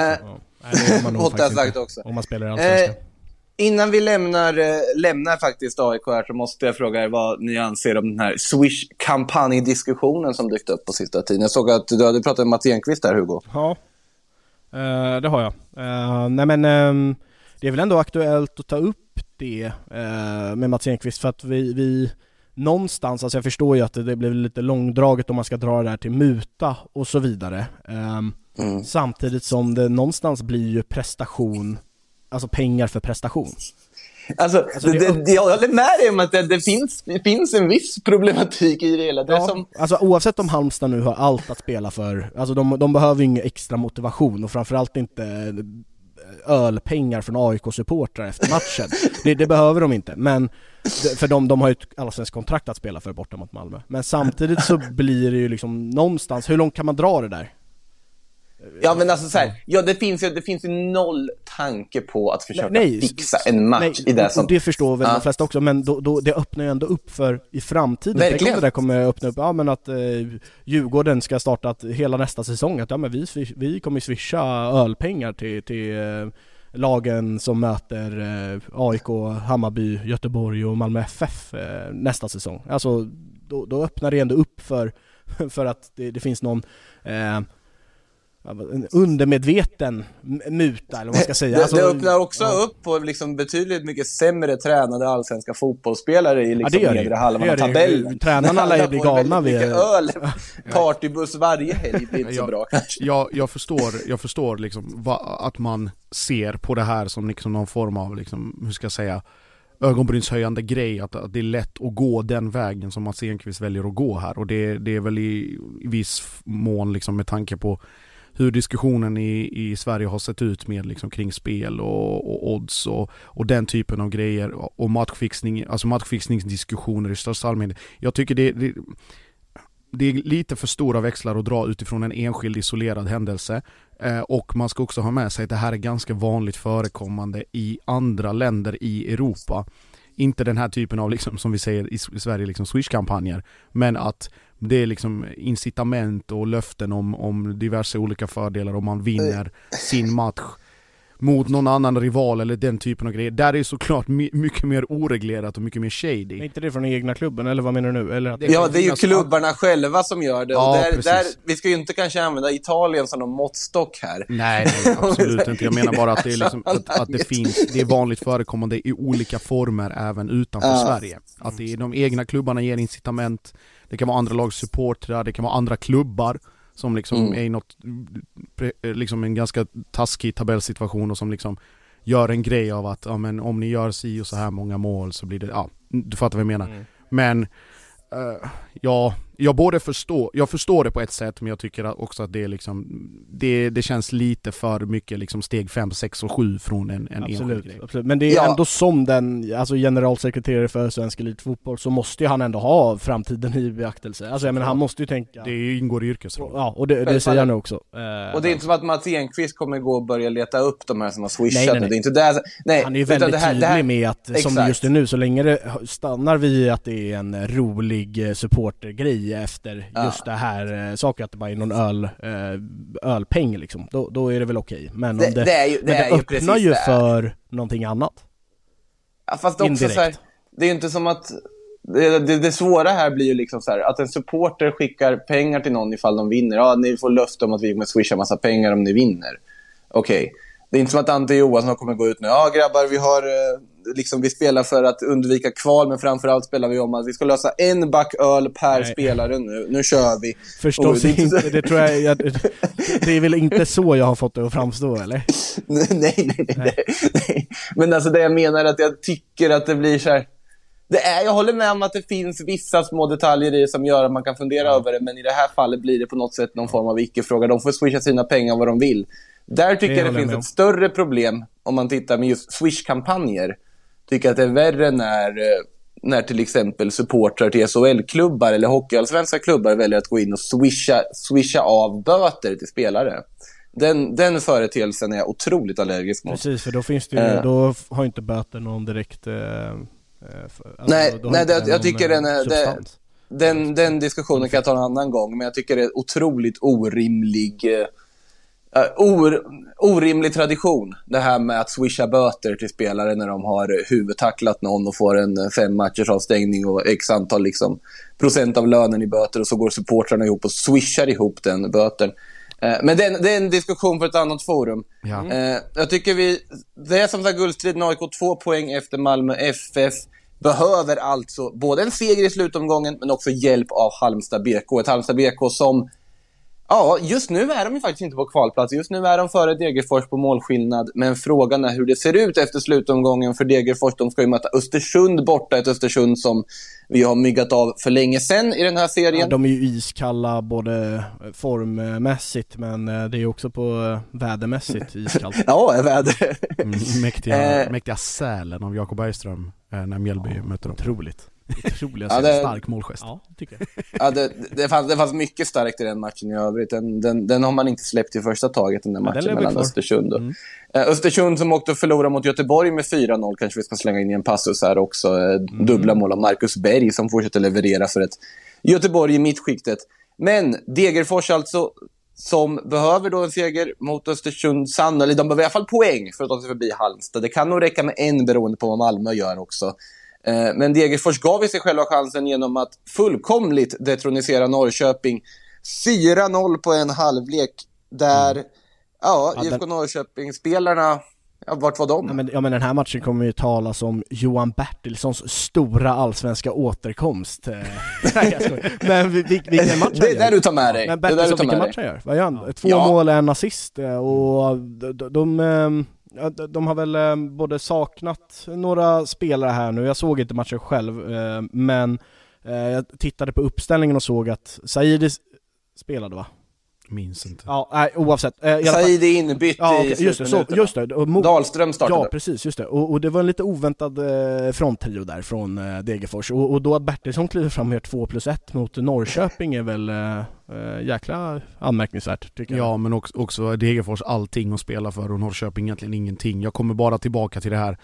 [SPEAKER 1] ja. sagt också.
[SPEAKER 3] Om man spelar i Allsvenskan. Eh,
[SPEAKER 1] innan vi lämnar, eh, lämnar faktiskt AIK här så måste jag fråga er vad ni anser om den här Swish-kampanjdiskussionen som dykt upp på sista tiden. Jag såg att du hade pratat med Mats Enqvist där, Hugo.
[SPEAKER 3] Ja, det har jag. Nej men um, det är väl ändå aktuellt att ta upp det uh, med Mats Enqvist för att vi, vi någonstans, alltså jag förstår ju att det, det blir lite långdraget om man ska dra det där till muta och så vidare. Um, mm. Samtidigt som det någonstans blir ju prestation, alltså pengar för prestation.
[SPEAKER 1] Alltså, alltså det, det, jag håller med dig om att det, det, finns, finns en viss problematik i det hela. Det
[SPEAKER 3] ja,
[SPEAKER 1] som...
[SPEAKER 3] Alltså oavsett om Halmstad nu har allt att spela för, alltså de, de behöver ingen extra motivation och framförallt inte eh, ölpengar från AIK-supportrar efter matchen. det, det, behöver de inte, men för de, de har ju ett allsvenskt kontrakt att spela för borta mot Malmö. Men samtidigt så blir det ju liksom någonstans, hur långt kan man dra det där?
[SPEAKER 1] Ja, men alltså så här, ja, det, finns ju, det finns ju noll tanke på att försöka nej, fixa en match nej, i det som...
[SPEAKER 3] det förstår väl ja. de flesta också, men då, då, det öppnar ju ändå upp för i framtiden. Verkligen. Det där kommer öppna upp, ja men att eh, Djurgården ska starta att, hela nästa säsong, att ja men vi, vi kommer swisha ölpengar till, till eh, lagen som möter eh, AIK, Hammarby, Göteborg och Malmö FF eh, nästa säsong. Alltså, då, då öppnar det ändå upp för, för att det, det finns någon eh, undermedveten muta eller vad man ska säga.
[SPEAKER 1] Alltså, det, öppnar också ja. upp på liksom betydligt mycket sämre tränade allsvenska fotbollsspelare i liksom
[SPEAKER 3] det
[SPEAKER 1] nedre halvan av tabellen.
[SPEAKER 3] Tränarna lär ju bli galna
[SPEAKER 1] vid... Mycket öl, partybuss varje helg blir inte så bra
[SPEAKER 2] kanske. Jag, jag förstår, jag förstår liksom va, att man ser på det här som liksom någon form av, liksom, hur ska jag säga, ögonbrynshöjande grej att, att, det är lätt att gå den vägen som Mats Enqvist väljer att gå här och det, det är väl i, i viss mån liksom med tanke på hur diskussionen i, i Sverige har sett ut med liksom kring spel och, och odds och, och den typen av grejer och matchfixning, alltså matchfixningsdiskussioner i största allmänhet. Jag tycker det, det det är lite för stora växlar att dra utifrån en enskild isolerad händelse eh, och man ska också ha med sig att det här är ganska vanligt förekommande i andra länder i Europa. Inte den här typen av, liksom, som vi säger i Sverige, liksom swish-kampanjer, men att det är liksom incitament och löften om, om diverse olika fördelar om man vinner sin match mot någon annan rival eller den typen av grejer. Där är det såklart my mycket mer oreglerat och mycket mer shady.
[SPEAKER 3] Är inte det från egna klubben, eller vad menar du nu? Eller att...
[SPEAKER 1] Ja, det är ju klubbarna själva som gör det.
[SPEAKER 2] Ja,
[SPEAKER 1] och där, där, vi ska ju inte kanske använda Italien som någon måttstock här.
[SPEAKER 2] Nej, nej, absolut inte. Jag menar bara att det är liksom, att, att det finns, det är vanligt förekommande i olika former även utanför
[SPEAKER 1] Ja.
[SPEAKER 2] Sverige. Att det är de egna klubbarna ger incitament, det kan vara andra lags supportrar, det kan vara andra klubbar som liksom
[SPEAKER 1] Mm.
[SPEAKER 2] är i något, pre- liksom en ganska taskig tabellsituation och som liksom gör en grej av att ja, men om ni gör si och så här många mål så blir det, ja, du fattar vad jag menar.
[SPEAKER 3] Mm.
[SPEAKER 2] Men eh, ja, jag både förstår, jag förstår det på ett sätt men jag tycker också att det är liksom det, det känns lite för mycket liksom steg 5, 6 och 7 från en, en enskild
[SPEAKER 3] Absolut,
[SPEAKER 2] grej.
[SPEAKER 3] absolut, men det är
[SPEAKER 1] Ja.
[SPEAKER 3] ändå som den, alltså generalsekreterare för svensk elitfotboll så måste ju han ändå ha framtiden i beaktelse. Alltså jag menar han måste ju tänka...
[SPEAKER 2] Det ingår i yrkesrollen.
[SPEAKER 3] Ja, och det, det säger han nu också.
[SPEAKER 1] Och det är inte som att Mats Enqvist kommer gå och börja leta upp de här som har swishat.
[SPEAKER 3] Nej, nej, nej.
[SPEAKER 1] Det är inte där, nej,
[SPEAKER 3] Han är ju väldigt
[SPEAKER 1] det här-
[SPEAKER 3] tydlig
[SPEAKER 1] det här-
[SPEAKER 3] med att, som
[SPEAKER 1] Exakt.
[SPEAKER 3] just nu, så länge det stannar vid att det är en rolig eh, supportergrej efter
[SPEAKER 1] Ja.
[SPEAKER 3] just det här eh, saken, att det bara är någon öl, eh, ölpeng liksom, då, då är det väl okej. Men om
[SPEAKER 1] Det,
[SPEAKER 3] det,
[SPEAKER 1] det ju, det
[SPEAKER 3] men det
[SPEAKER 1] ju
[SPEAKER 3] öppnar ju
[SPEAKER 1] det.
[SPEAKER 3] för någonting annat.
[SPEAKER 1] Ja, fast också
[SPEAKER 3] indirekt.
[SPEAKER 1] så här, det är ju inte som att... Det, det, det svåra här blir ju liksom så här, att en supporter skickar pengar till någon ifall de vinner. Ja, ni får löfte om att vi kommer swisha massa pengar om ni vinner. Okej. Det är inte som att Ante Johansson kommer gå ut nu. Ja, grabbar, vi har... eh, Liksom, vi spelar för att undvika kval, men framförallt spelar vi om att vi ska lösa en back öl per
[SPEAKER 3] Nej.
[SPEAKER 1] spelare nu. Nu kör vi.
[SPEAKER 3] Förstås
[SPEAKER 1] är
[SPEAKER 3] inte, det tror jag, jag, det är väl inte så jag har fått det att framstå eller?
[SPEAKER 1] nej, nej, nej, nej, nej. Men alltså det jag menar är att jag tycker att det blir så här... Det är, jag håller med om att det finns vissa små detaljer i det som gör att man kan fundera över det, men i det här fallet blir det på något sätt någon form av icke-fråga. De får swisha sina pengar vad de vill. Där tycker
[SPEAKER 3] Det
[SPEAKER 1] jag det
[SPEAKER 3] jag
[SPEAKER 1] finns ett större problem om man tittar med just swish-kampanjer. Tycker att det är värre när, eh, när till exempel supportrar till SHL-klubbar eller hockeyallsvenska klubbar väljer att gå in och swisha, swisha av böter till spelare. Den, den företeelsen är jag otroligt allergisk mot.
[SPEAKER 3] Precis, för då finns det ju,
[SPEAKER 1] Eh.
[SPEAKER 3] då har inte böter någon direkt... Eh, för, alltså,
[SPEAKER 1] Nej, nej, det- jag tycker den är-. Den, den diskussionen kan jag ta en annan gång, men jag tycker det är otroligt orimlig, eh, or, orimlig tradition. Det här med att swisha böter till spelare när de har eh, huvudtacklat någon och får en eh, fem matchers avstängning och x antal liksom, procent av lönen i böter och så går supportrarna ihop och swishar ihop den böten. Eh, Men det är, en, det är en diskussion för ett annat forum.
[SPEAKER 2] Ja.
[SPEAKER 1] Eh, jag tycker vi... Det är som sagt guldstriden AIK två poäng efter Malmö FF. Behöver alltså både en seger i slutomgången men också hjälp av Halmstad BK. Ett Halmstad BK som... Ja, just nu är de ju faktiskt inte på kvalplats. Just nu är de före Degerfors på målskillnad. Men frågan är hur det ser ut efter slutomgången för Degerfors. De ska ju möta Östersund borta. Ett Östersund som vi har myggat av för länge sedan i den här serien.
[SPEAKER 3] Ja, de är ju iskalla både formmässigt men eh, det är ju också på eh, vädermässigt iskallt.
[SPEAKER 1] Ja, väder.
[SPEAKER 2] Mm, mäktiga,
[SPEAKER 1] Eh.
[SPEAKER 2] mäktiga Sälen av Jakob Bergström när Mjällby mötte dem.
[SPEAKER 3] Otroligt. Otroliga
[SPEAKER 1] Ja,
[SPEAKER 3] ja,
[SPEAKER 1] det-
[SPEAKER 2] Stark målgest.
[SPEAKER 3] ja, tycker jag.
[SPEAKER 1] Ja, det, det, fanns, det fanns mycket starkt i den matchen i övrigt. Den, den, den har man inte släppt i första taget, den där
[SPEAKER 3] Ja, den
[SPEAKER 1] matchen
[SPEAKER 3] lever
[SPEAKER 1] mellan. Östersund och...
[SPEAKER 3] Mm.
[SPEAKER 1] Eh, Östersund som åkte och förlorade mot Göteborg med 4-0, kanske vi ska slänga in i en passus här också. Eh,
[SPEAKER 3] Mm.
[SPEAKER 1] Dubbla mål av Marcus Berg som fortsätter leverera för ett Göteborg i mittskiktet. Men Degerfors alltså, som behöver då en seger mot Östersund, sannolikt, de behöver i alla fall poäng för att ta sig förbi Halmstad. Det kan nog räcka med en beroende på vad Malmö gör också. Eh, Men Degerfors gav sig själva chansen genom att fullkomligt detronisera Norrköping. 4-0 på en halvlek där, ja,
[SPEAKER 3] Ja, den-
[SPEAKER 1] IFK Norrköping-spelarna, ja, vart var de?
[SPEAKER 3] Ja men, ja men den här matchen kommer ju talas om Johan Bertilssons stora allsvenska återkomst. Eh, Nej. Men vi- vi- vilken match han
[SPEAKER 1] Det är
[SPEAKER 3] gör.
[SPEAKER 1] där du tar med dig.
[SPEAKER 3] Men Bertilsson, vilken match han gör? Vad gör han? Två
[SPEAKER 1] Ja.
[SPEAKER 3] mål, en assist eh, och de, de, de, ehm, de- har väl eh, både saknat några spelare här nu, jag såg inte matchen själv, eh, men eh, jag tittade på uppställningen och såg att Saidi spelade va?
[SPEAKER 2] Minns inte.
[SPEAKER 3] Ja, nej, oavsett. Eh,
[SPEAKER 1] Said är inbytt
[SPEAKER 3] Ja,
[SPEAKER 1] i
[SPEAKER 3] just det, så, just det. Och mo-
[SPEAKER 1] Dahlström startade.
[SPEAKER 3] Ja precis, just det. Och, och det var en lite oväntad eh, fronttrio där från eh, Degerfors. Och, och då att Bertilsson kliver fram och gör 2 plus 1 mot Norrköping är väl eh, eh, jäkla anmärkningsvärt tycker jag.
[SPEAKER 2] Ja men också, också Degerfors allting att spela för och Norrköping egentligen ingenting. Jag kommer bara tillbaka till det här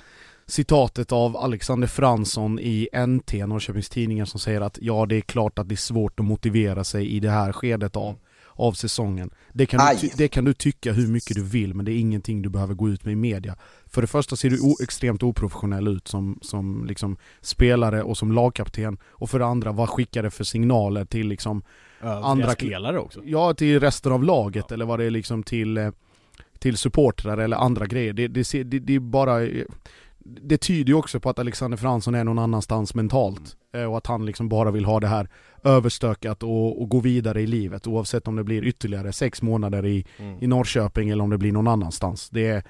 [SPEAKER 2] citatet av Alexander Fransson i NT, Norrköpings Tidningar, som säger att ja, det är klart att det är svårt att motivera sig i det här skedet av, av säsongen. Det kan, du, det kan du tycka hur mycket du vill, men det är ingenting du behöver gå ut med i media. För det första ser du extremt oprofessionell ut som, som liksom spelare och som lagkapten. Och för det andra, vad skickar det för signaler till liksom
[SPEAKER 3] Övriga andra spelare också?
[SPEAKER 2] Ja, till resten av laget ja. eller vad det är liksom till, eh, till supportrar eller andra grejer. Det, det, det, det är bara det tyder ju också på att Alexander Fransson är någon annanstans mentalt. Mm. Och att han liksom bara vill ha det här överstökat och, och, gå vidare i livet oavsett om det blir ytterligare sex månader i, mm. i Norrköping eller om det blir någon annanstans. Det är,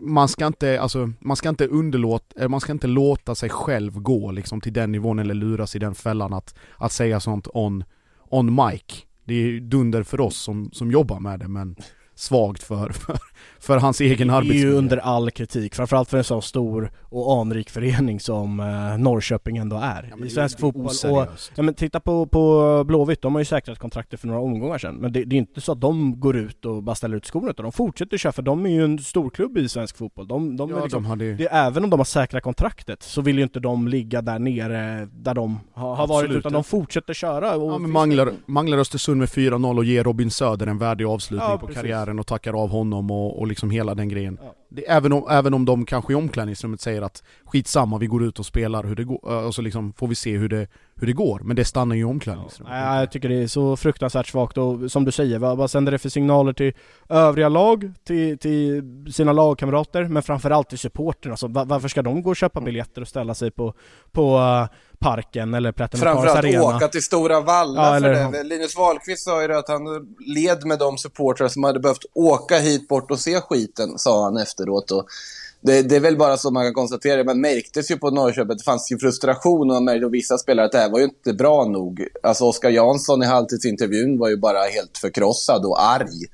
[SPEAKER 2] man ska inte, alltså, man ska inte underlåta, eh, man ska inte låta sig själv gå liksom till den nivån eller luras i den fällan att, att säga sånt on, on mic. Det är dunder för oss som, som jobbar med det men svagt för, för, för hans egen arbetsmiljö.
[SPEAKER 3] Det är ju under all kritik, framförallt för en så stor och anrik förening som eh, Norrköping ändå är ja, i svensk fotboll. Och, ja, men titta på, på Blåvitt, de har ju säkrat kontraktet för några omgångar sedan. Men det, det, är inte så att de går ut och bara ställer ut skorna utan de fortsätter köra för de är ju en storklubb i svensk fotboll. De, de, ja, liksom, de hade... det, även om de har säkrat kontraktet så vill ju inte de ligga där nere där de har, har varit utan de fortsätter köra. Och
[SPEAKER 2] ja, men manglar, manglar Östersund med 4-0 och ger Robin Söder en värdig avslutning ja, på precis. karriären och tackar av honom och, och liksom hela den grejen. Ja. Det, även, om, även om de kanske i omklädningsrummet säger att skitsamma, vi går ut och spelar hur det går, och så liksom får vi se hur det, hur det går. Men det stannar ju i omklädningsrummet.
[SPEAKER 3] Ja, jag tycker det är så fruktansvärt svagt och som du säger, vad, vad sänder det för signaler till övriga lag, till, till sina lagkamrater, men framförallt till supporterna. Alltså, varför ska de gå och köpa biljetter och ställa sig på, på uh, parken eller Plätten
[SPEAKER 1] Framförallt arena. åka till Stora Valla ja, eller... för det. Linus Wahlqvist sa ju att han led med de supportrar som hade behövt åka hit bort och se skiten, sa han efteråt. Och det, det, är väl bara så man kan konstatera. Men märktes ju på Norrköping att det fanns ju frustration och man märkte vissa spelare att det här var ju inte bra nog. Alltså Oskar Jansson i halvtidsintervjun var ju bara helt förkrossad och arg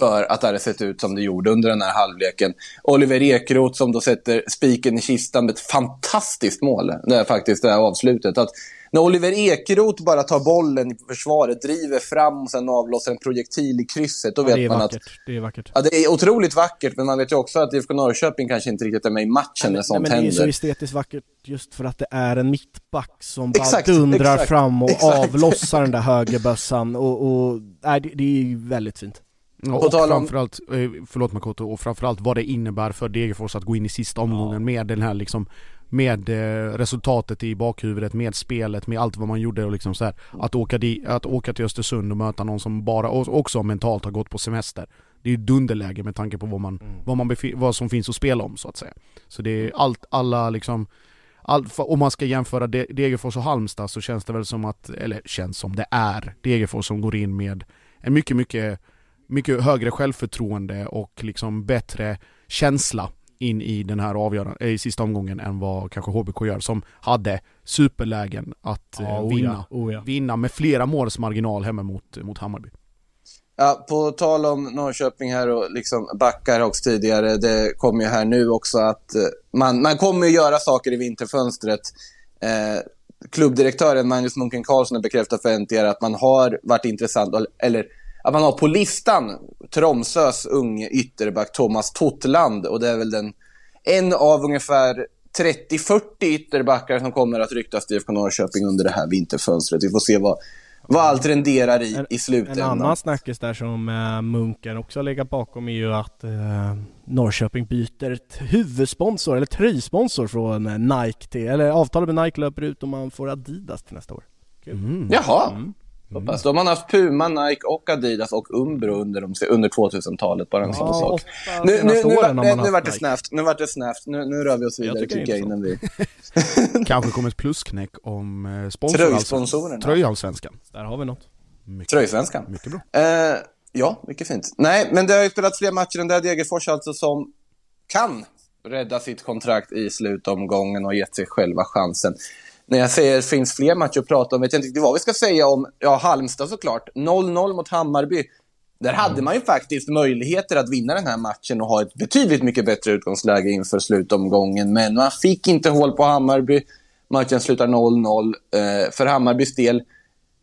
[SPEAKER 1] för att det hade sett ut som det gjorde under den här halvleken. Oliver Ekroth som då sätter spiken i kistan med ett fantastiskt mål. Det är faktiskt det här avslutet. Att när Oliver Ekroth bara tar bollen i försvaret, driver fram och sen avlossar en projektil i krysset, då ja, vet man
[SPEAKER 3] vackert.
[SPEAKER 1] att...
[SPEAKER 3] Det är vackert.
[SPEAKER 1] Ja, det är otroligt vackert, men man vet ju också att IFK Norrköping kanske inte riktigt är med i matchen nej, när sånt
[SPEAKER 3] nej,
[SPEAKER 1] men händer.
[SPEAKER 3] Det är så estetiskt vackert just för att det är en mittback som bara exakt, dundrar exakt, fram och exakt. avlossar den där högerbössan och, och nej, det, det är väldigt fint.
[SPEAKER 2] Och, och framförallt, eh, förlåt Makoto, och framförallt vad det innebär för Degerfors att gå in i sista omgången ja. med den här liksom med eh, resultatet i bakhuvudet, med spelet, med allt vad man gjorde och liksom så här, att, åka di, att åka till Östersund och möta någon som bara också mentalt har gått på semester. Det är ju dunderläge med tanke på vad, man, mm. vad, man vad som finns att spela om så att säga. Så det är allt, alla liksom allt, om man ska jämföra Degerfors och Halmstad så känns det väl som att, eller känns som det är, Degerfors som går in med en mycket, mycket mycket högre självförtroende och liksom bättre känsla in i den här avgörande, i sista omgången än vad kanske HBK gör som hade superlägen att ja, eh, vinna. Oh ja, oh ja. vinna med flera måls marginal hemma mot, mot Hammarby.
[SPEAKER 1] Ja, på tal om Norrköping här och liksom backar också tidigare, det kommer ju här nu också att eh, man, man kommer ju göra saker i vinterfönstret. Eh, klubbdirektören Magnus Munken Karlsson har bekräftat för NTR att man har varit intressant, eller att man har på listan Tromsös unge ytterback Thomas Tottland och det är väl den, en av ungefär 30-40 ytterbackar som kommer att ryktas till IFK Norrköping under det här vinterfönstret. Vi får se vad, vad allt renderar i, i slutändan.
[SPEAKER 3] En annan snackis där som äh, Munken också har legat bakom är ju att äh, Norrköping byter huvudsponsor, eller tröjsponsor från äh, Nike till, eller avtalet med Nike löper ut och man får Adidas till nästa år.
[SPEAKER 1] Mm. Jaha. Mm. Mm. Då har man haft Puma, Nike och Adidas och Umbro under, de, under 2000-talet. Bara en ja, sån sak. Nu, nu, nu, nu, nu vart det snävt. Nu vart det snävt. Nu, nu rör vi oss vidare jag tycker, tycker jag innan vi...
[SPEAKER 2] Kanske kommer ett plusknäck om eh,
[SPEAKER 1] sponsor.
[SPEAKER 2] Tröjallsvenskan.
[SPEAKER 3] Där har vi något.
[SPEAKER 1] Tröjsvenskan.
[SPEAKER 2] Mycket bra.
[SPEAKER 1] Eh, ja, mycket fint. Nej, men det har ju spelats fler matcher än det. Degerfors alltså som kan rädda sitt kontrakt i slutomgången och gett sig själva chansen när jag säger att det finns fler matcher att prata om, vet jag inte riktigt vad vi ska säga om, ja, Halmstad såklart. 0-0 mot Hammarby. Där hade mm. man ju faktiskt möjligheter att vinna den här matchen och ha ett betydligt mycket bättre utgångsläge inför slutomgången. Men man fick inte hål på Hammarby. Matchen slutar 0-0 eh, för Hammarbys del.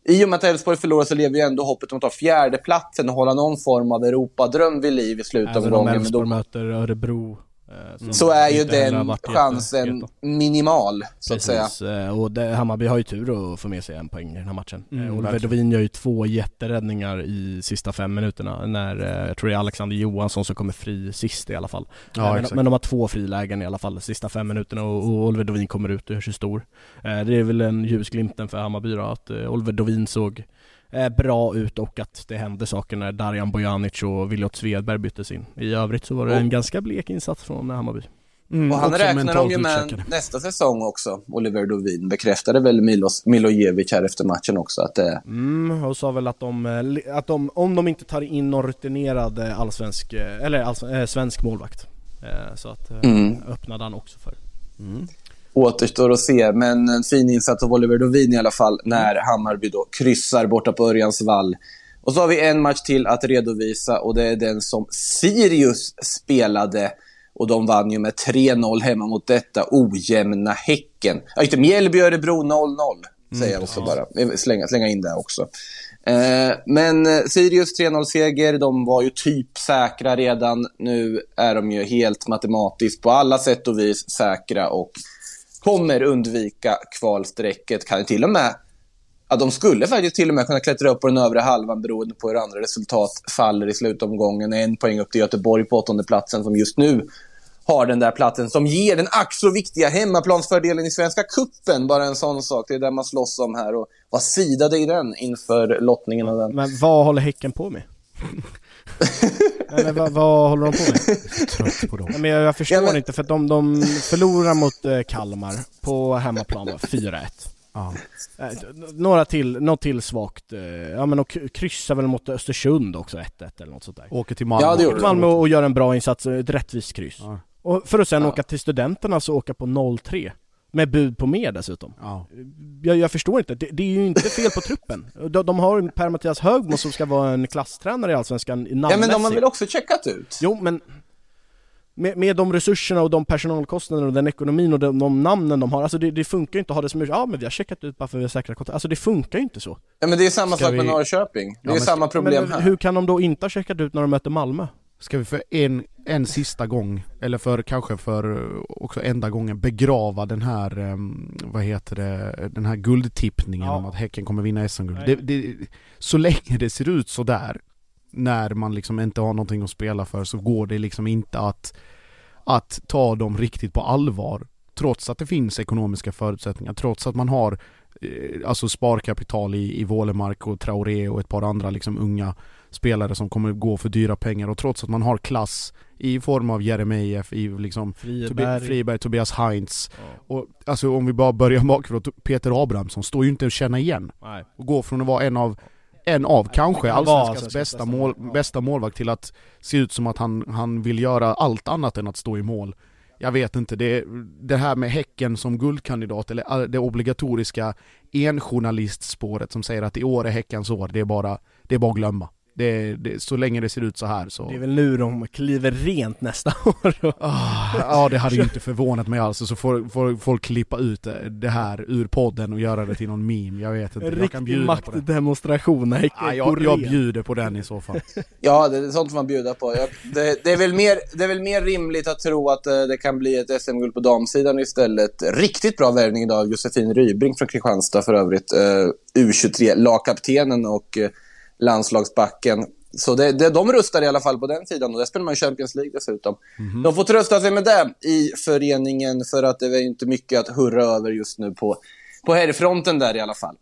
[SPEAKER 1] I och med att Elfsborg förlorar så lever ju ändå hoppet om att ta fjärdeplatsen och hålla någon form av Europadröm vid liv i slutomgången. Även
[SPEAKER 3] om Elfsborg möter Örebro
[SPEAKER 1] Så är ju den
[SPEAKER 3] jätte-
[SPEAKER 1] chansen
[SPEAKER 3] heta.
[SPEAKER 1] minimal, så att säga.
[SPEAKER 3] Precis, eh, och det, Hammarby har ju tur att få med sig en poäng i den här matchen.
[SPEAKER 2] Mm,
[SPEAKER 3] Mm, Oliver. Dovin gör ju två jätteräddningar i sista fem minuterna när, eh, jag tror det är Alexander Johansson som kommer fri sist i alla fall.
[SPEAKER 2] Ja,
[SPEAKER 3] Eh, men, men de har två frilägen i alla fall de sista fem minuterna och, och Oliver Dovin kommer ut och gör sig stor. Eh, det är väl en ljusglimten för Hammarby då, att eh, Oliver Dovin såg eh, bra ut och att det hände saker när Darjan Bojanic och Viljot Svedberg byttes in. I övrigt så var det en ganska blek insats från Hammarby.
[SPEAKER 2] Mm,
[SPEAKER 1] Och han räknar de ju med nästa säsong också, Oliver Dovin. Bekräftade väl Milos, Milojevic här efter matchen också att det...
[SPEAKER 3] Mm, och sa väl att de, eh, att de, om de inte tar in någon rutinerad eh, allsvensk, eh, eller alls, eh, svensk målvakt. Eh, så att eh,
[SPEAKER 1] Mm.
[SPEAKER 3] öppnade han också för.
[SPEAKER 2] Mm.
[SPEAKER 1] Återstår att se, men en fin insats av Oliver Dovin i alla fall när Hammarby då kryssar borta på Örjans vall. Och så har vi en match till att redovisa och det är den som Sirius spelade. Och de vann ju med 3-0 hemma mot detta ojämna Häcken. Ja, inte Mjällby-Örebro 0-0, säger jag också bara. Jag vill Slänga, slänga in det också. Eh, men eh, Sirius 3-0-seger, de var ju typ säkra redan. Nu är de ju helt matematiskt på alla sätt och vis säkra och kommer undvika kvalstrecket. Kan ju till och med Ja, de skulle faktiskt till och med kunna klättra upp på den övre halvan beroende på hur andra resultat faller i slutomgången. En poäng upp till Göteborg på åttonde platsen som just nu har den där platsen som ger den ack så viktiga hemmaplansfördelen i Svenska Kuppen. Bara en sån sak. Det är där man slåss om här och var sidade i den inför lottningen av den.
[SPEAKER 3] Men vad håller Häcken på med? Men vad, vad håller de på med?
[SPEAKER 2] Trött på dem.
[SPEAKER 3] Nej, men jag, jag förstår
[SPEAKER 1] Ja, men-
[SPEAKER 3] inte för att de, de förlorar mot eh, Kalmar på hemmaplan då, 4-1.
[SPEAKER 2] Ja.
[SPEAKER 3] Eh, några till, något till svagt. Eh, ja men och kryssar väl mot Östersund också 1-1 eller något sånt där.
[SPEAKER 2] Åker till Malmö.
[SPEAKER 1] Ja, det de.
[SPEAKER 3] Malmö och gör en bra insats, ett rättvist kryss.
[SPEAKER 2] Ja.
[SPEAKER 3] Och för att sen
[SPEAKER 1] Ja.
[SPEAKER 3] åka till studenterna så åka på 0-3. Med bud på mer dessutom.
[SPEAKER 2] Ja.
[SPEAKER 3] Jag, jag förstår inte, det, det är ju inte fel på truppen. De, de har en Per-Mattias Högmo som ska vara en klasstränare i Allsvenskan
[SPEAKER 1] Ja, men de har
[SPEAKER 3] namnmässigt.
[SPEAKER 1] väl också checkat ut?
[SPEAKER 3] Jo men med, med de resurserna och de personalkostnaderna och den ekonomin och de, de namnen de har, alltså det, det funkar ju inte att ha det som ja men vi har checkat ut bara för att vi har säkra kontrakt. Alltså det funkar ju inte så.
[SPEAKER 1] Ja, men det är samma
[SPEAKER 2] Ska
[SPEAKER 1] sak med
[SPEAKER 2] vi-
[SPEAKER 1] Norrköping. Det
[SPEAKER 2] Ja,
[SPEAKER 1] är
[SPEAKER 2] men
[SPEAKER 1] samma problem
[SPEAKER 3] men
[SPEAKER 1] här.
[SPEAKER 3] hur kan de då inte ha checkat ut när de möter Malmö?
[SPEAKER 2] Ska vi för en, en sista gång, eller för kanske för eh, också enda gången begrava den här, em, vad heter det, den här guldtippningen
[SPEAKER 3] Ja.
[SPEAKER 2] om att Häcken kommer vinna SM-guld. Det, det, så länge det ser ut så där när man liksom inte har någonting att spela för så går det liksom inte att, att ta dem riktigt på allvar. Trots att det finns ekonomiska förutsättningar, trots att man har eh, alltså sparkapital i, i Vålemark och Traoré och ett par andra liksom unga spelare som kommer gå för dyra pengar och trots att man har klass i form av Jeremejeff, i liksom
[SPEAKER 3] Friberg.
[SPEAKER 2] Friberg, Tobias Heinz
[SPEAKER 3] Ja.
[SPEAKER 2] och alltså om vi bara börjar bakifrån, Peter Abrahamsson står ju inte att känna igen
[SPEAKER 3] Nej.
[SPEAKER 2] och går från att vara en av en av kanske
[SPEAKER 3] Han var
[SPEAKER 2] allsvenskans
[SPEAKER 3] allsvenskans
[SPEAKER 2] bästa, mål, bästa målvakt till att se ut som att han, han vill göra allt annat än att stå i mål. Jag vet inte, det, det här med Häcken som guldkandidat eller all- det obligatoriska enjournalistspåret som säger att i år är Häckens år, det är bara, det är bara att glömma. Det, det, så länge det ser ut så här så...
[SPEAKER 3] Det är väl nu de kliver rent nästa år.
[SPEAKER 2] Ah, ja det hade ju inte förvånat mig alls, så får, får folk klippa ut det, här ur podden och göra det till någon meme, jag vet
[SPEAKER 3] En
[SPEAKER 2] inte. Jag kan
[SPEAKER 3] riktig maktdemonstration
[SPEAKER 2] Ah,
[SPEAKER 3] går
[SPEAKER 2] jag, jag bjuder på den i så fall.
[SPEAKER 1] Ja, det är sånt får man bjuda på. Jag, det, det, är väl mer, det är väl mer rimligt att tro att eh, det kan bli ett SM-guld på damsidan istället. Riktigt bra värvning idag av Josefin Rybring från Kristianstad för övrigt. Eh, U23-lagkaptenen och eh, landslagsbacken. Så det, det, de rustar i alla fall på den sidan och där spelar man Champions League dessutom. De får trösta sig med det i föreningen för att det är inte mycket att hurra över just nu på, på herrfronten där i alla fall.